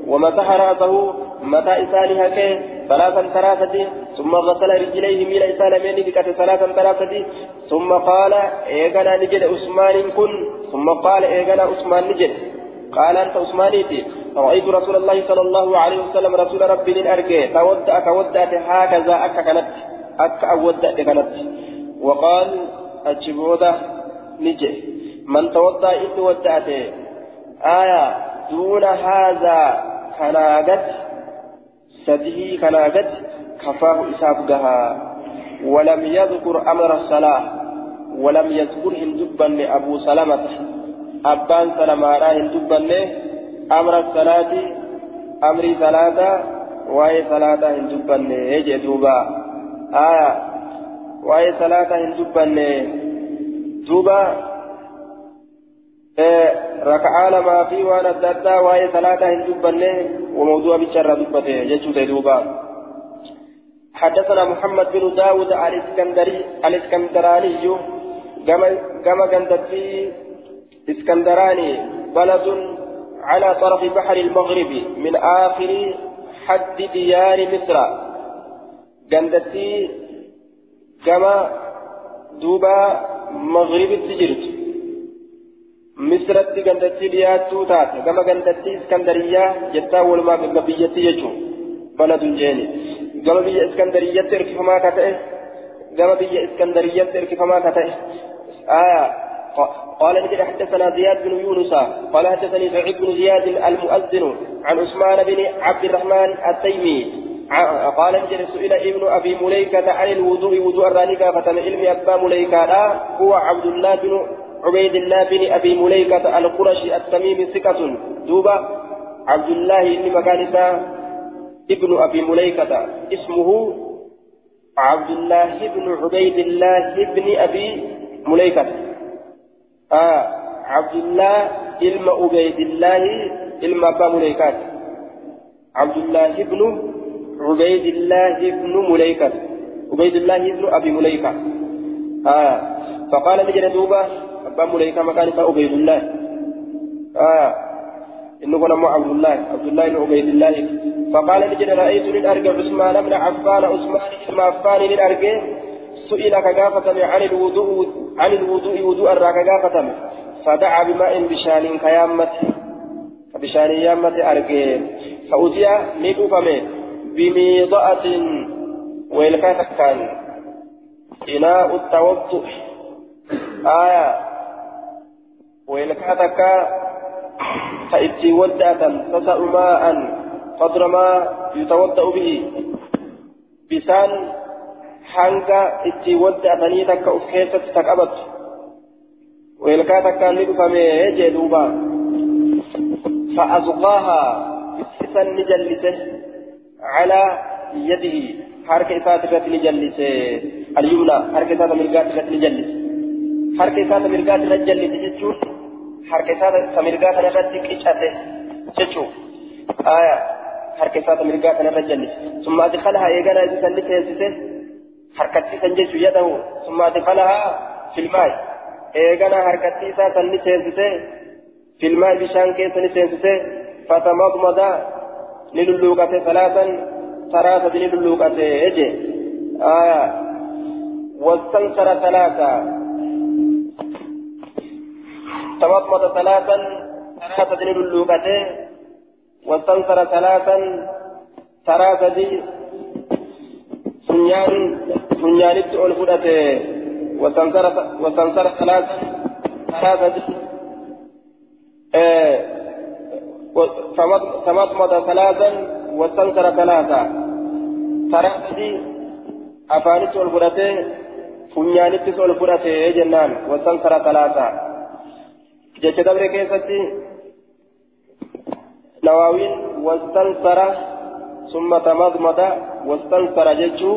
ومسح رأسه متى إساني هكي. ثلاثا ثلاثة. ثم غسل رجليه ميل ميني بكت ثلاثا ثلاثة. ثم قال إيغانا نجد عثمان كن. ثم قال إيغانا عثمان نجد. قال أنت عثمانيتي رأيت رسول الله صلى الله عليه وسلم رسول ربي للأرجي تودأ كودأت هكذا أكا كانت. أكا أودأت كانت وقال أجبودة نجي من توضأ إن ودأت آية دون هذا كناغت سده كناغت كفاه إسابقها ولم يذكر أمر الصلاة ولم يذكر هندبا لأبو سلمة أبان سلمة هندبا أمر الصلاة أمر صلاة وهي صلاة هندبا يجي دوبا آية. وأي صلاة هندبن دوبا ركعة لما في وأنا الدادا وأي صلاة هندبن وموضوع بشر دبته يجوز دوبا حدثنا محمد بن داود الاسكندري الإسكندراني. كما في إسكندراني. بلد على طرف بحر المغرب. من آخر حد ديار مصر. جندتي كما دوبا مغرب التجرت مصر جندتي دياتو تات كما جندتي اسكندرية جتا والما بقبيتي يجو بلد جيني كما بيا اسكندرية تركي فما كتئ كما بيا اسكندرية تركي فما كتئ آه قال نجد حدثنا زياد بن يونس قال حدثني سعيد بن زياد المؤذن عن عثمان بن عبد الرحمن التيمي قال نجد سئل ابن أبي مليكة عن الوضوء وضوء الرانيكا فتم علم أبا مليكة. هو عبد الله بن عبيد الله بن أبي مليكة القرشي التميمي ثقة. دوبا عبد الله بن مكانسة ابن أبي مليكة. اسمه عبد الله بن عبيد الله بن أبي مليكة. آه عبد الله إلما عبيد الله إلما أبا مليكات عبد الله بن عبيد الله بن مليكة. عبيد الله بن أبي مليكة. آه. فقال نجد دوبا أبا مليكة مكان عبيد الله. آه. إنه كان عبد الله عبد الله بن عبيد الله. فقال نجد رأيت من أرجع عثمان بن عفان عثمان بن عفان من أرجع. سئل كغافة عن الوضوء عن الوضوء وضوء الراك غافة. فدعا بماء بشان كيامة بشان يامة أرقين فأتي ندفم بميضأة ويلكا كان إناء التوضؤ آية. ويلكا تكا فإتي ودأة تسأ ماء قدر ما يتوضأ به. بسان keessatti ta qabatu weelkaa takkaan ni dhufame jee duuba فأزقاها إسا نجلسه. على يده. حركة إسات رت نجلس اليمنى حركة إسات مرقات رت نجلس حركة إسات مرقات رت نجلس جتشون حركة إسات مرقات رت كيشته جتشو. آية. حركة إسات مرقات رت نجلس ثم أدخلها إيقانا إذا سنتي harkatti san jechu yadahu summa adkhalaha fil ma'i eegana harkatti isaa san ni seensise fil ma'i bishaan keessa ni salaasan saraasati ni lulluuqate eje aya واستنصر ثلاثة تمضمض ثلاثا ثلاثة للوقته واستنصر ثلاثا ثلاثة سنيان funyaanitti ol fudhate wasansara salaasa salaasati فمضمض ثلاثا واستنكر ثلاثا ثلاثة أفانت والفرته فنيانت والفرته جنان؟ واستنكر ثلاثا جت دبر كيستي نواوين واستنكر ثم تمضمض واستنكر جتشو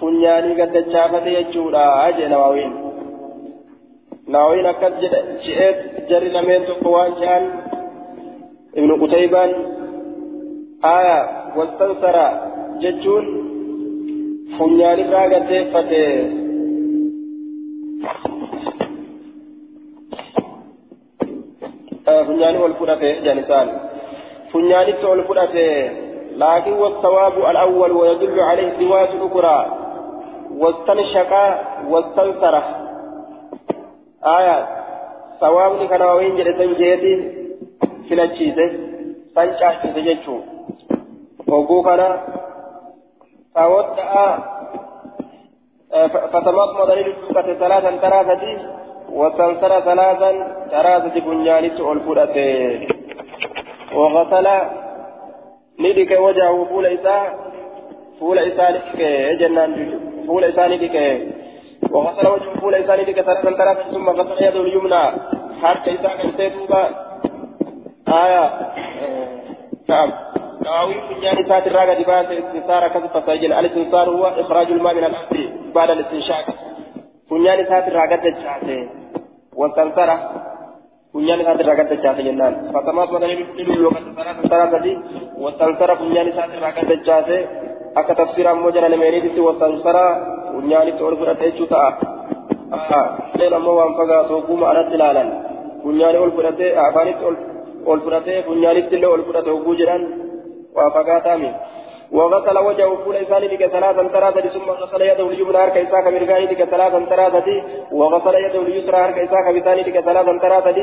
funyaanii gaddachaafate jechuudha jee nawaawiin nawaawiin akkas jedhee jarri lameen tokko waan jehan ibnu qutaybaan aya wastansara jechuun funyaanirraa gaddeeffate funyaanii ol fudhate janisaan funyaanitti ol fudhate لكن والثواب الأول ويدل عليه رواية أخرى واستنشق واستنثر آية ثواب كان وين جلسن جيتي فلنشيسه سنشاشيسه جيتشو وقو كان فودع فتمضمض للسكة ثلاثا ثلاثة واستنثر ثلاثا ثلاثة بنيانة والفرة وغسل ندك وجهه فول إساء فول إساء ندك جنان فول إساء ندك وغسل وجهه فول إساء ندك ثلاثا ثم غسل يده اليمنى. حتى كان سيدوبا آية نعم. نواوي فنجان سات الراقة دباس استنصار كذب فسجل الاستنصار هو إخراج الماء من الأرض بعد الاستنشاق. فنجان سات الراقة دجاته واستنصر فنجان سات الراقة دجاته جنان. فتماس مثلا يبدو وقت ثلاثة. ثلاثة واستنصر فنجان سات الراقة دجاته akka tafsiraa ammoo jala lameeniititti wasansara funyaanitti ol fudhate jechuu ta'a leen ammoo waan fagaatu hogguma alatti ilaalan funyaani ol fudhate afaanitti ol fudhate funyaanitti illee ol fudhate hogguu jedhan waa fagaataami وغسل وجهه فول إساني بك ثلاثا ثلاثة ثم غسل يده اليمنى هرك إساك مرقاني بك ثلاثا ثلاثة وغسل يده اليسرى هرك إساك بثاني بك ثلاثا ثلاثة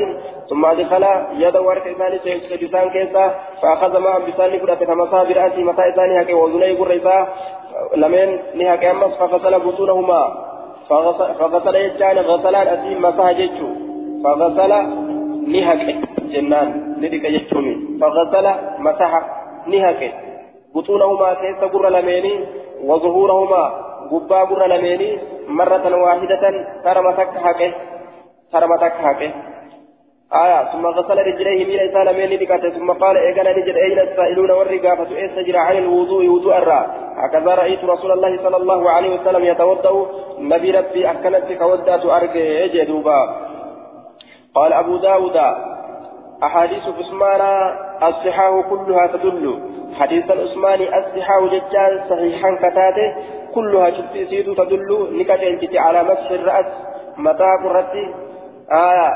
ثم أدخل يده هرك إساني سيجد بسان كيسا. فأخذ معه بسان فرأة فمسا برأسي متى إساني هكي وزني قريسا لمن نهك أمس فغسل بطونهما. فغسل يجان غسلان أسيم مسا جيتشو. فغسل نهك جنان. ندك جيتشومي. فغسل مسح نهك بطونهما كيس قر لميني وظهورهما قبا قر لميني مرة واحدة ترمتك حقه ترمتك حقه آية ثم غسل رجليه من إنسان من بكاته ثم قال إيقنا نجد أين السائلون والرقافة إيسجر عن الوضوء وضوء الرا هكذا رأيت رسول الله صلى الله عليه وسلم يتوضأ نبي ربي أحكنت كودات أرقى يجدوبا قال أبو داود أحاديث عثمان الصحاح كلها تدل. حديث العثماني الصحاح ججال صحيحا كتاته كلها تسيد تدل. نكتين على مسح الرأس متى قرتي آية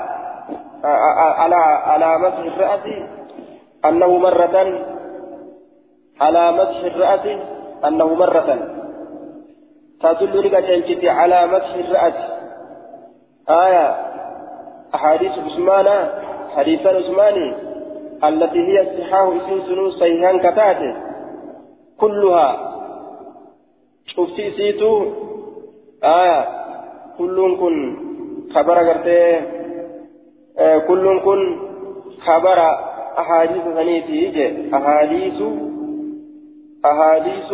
على على مسح الرأس أنه مرة على مسح الرأس أنه مرة. تدل نكتين على مسح الرأس. آية أحاديث عثمان حديث عثماني التي هي الصحاح اسم سنو صحيحان كتاته. كلها. شفتي سيتو. آية. كل كن. خبر قرتي. آه كن. خبر أحاديث ثنيتي إجي أحاديث. أحاديث.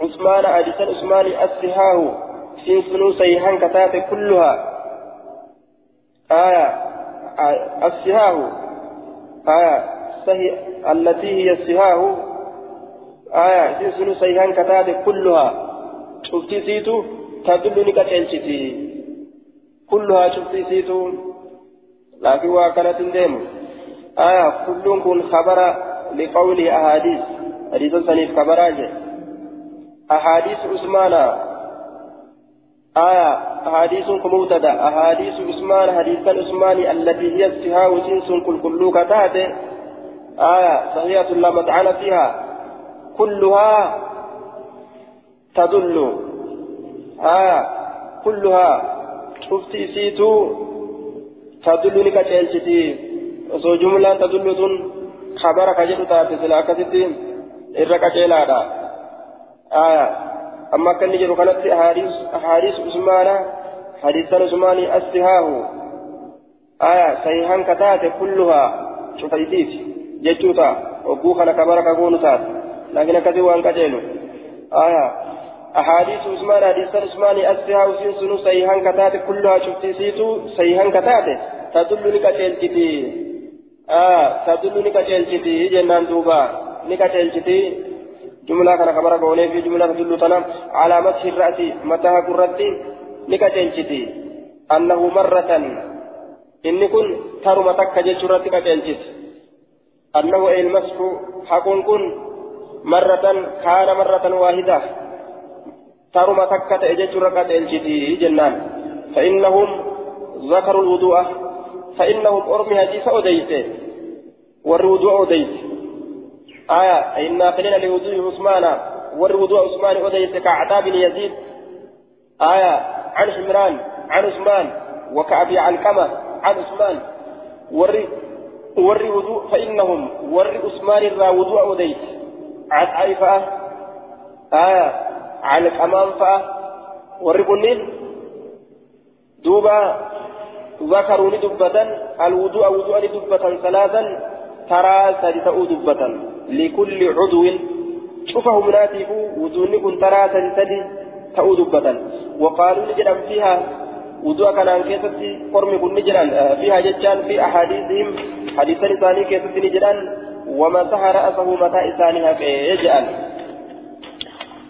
عثمان حديث عثمان الصحاح اسم سنو صحيحان كتاته كلها. آية. السهاه آية صحيح التي هي السهاه آية سنسن صحيحان كتاب كلها. شفتي سيتو؟ تدل نكتلشتي كلها شفتي سيتو. لكن وكانت ديم آية كل كن خبر لقول أحاديث. حديث سنيف خبراجة. أحاديث عثمان آية أحاديث كمبتدأ. أحاديث عثمان حديث عثمان التي هي السهاء جنس كل كل كتاته. آية صحيحة لا مطعن فيها. كلها تدل. آية كلها شفتي سيتو تدل لك تلشتي وسو جملة تدل دون خبرك جدو تاتي سلاكتي إرقا آية أما كان يجر كانت أحاديث أحاديث عثمان حديث عثمان أستهاه آية صحيحا كتات كلها. شوف أيديت جتوتا وقوخنا كبرك أقول تات لكن كذي وان كجيلو آية. أحاديث عثمان حديث عثمان أستهاه سنسن صحيحا كتات كلها. شوف سيتو. صحيحا كتات تدل لك آه. تدل لك جنان دوبا. لك جملة كان خبر قولي في جملة تدل تنام على مسح الرأس متى قرتي نكتنشتي أنه مرة إن كن ترم تك جسرتي كتنشت. أنه أي المسح حق كن مرة كان مرة واحدة. ترم تك جسر كتنشتي جنان. فإنهم ذكروا الوضوء فإنهم أرمي حديث أوديت والوضوء أوديت آية إن ناقلين لوضوء عثمان والوضوء عثمان أديت كعتاب يزيد آية عن حمران عن عثمان وكأبي علقمة عن عثمان. وري وري وضوء فإنهم وري عثمان الرا وضوء أديت عن عيفة آية علقمان فأ وري بنين. دوبا ذكروا لدبة الوضوء وضوء لدبة ثلاثا. ترى سادسة دبة لكل عضو شوفه مناتب وزوني كن ترى سدي تأو دبة وقالوا نجرم فيها وضوء كان عن كيستي قرم كن نجران فيها ججان في أحاديثهم حديثا ثاني كيستي نجران ومسح رأسه متى إسانها كيجعل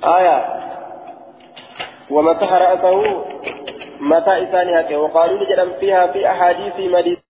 آية ومسح رأسه متى إسانها كي وقالوا لجلم فيها في أحاديث مدينة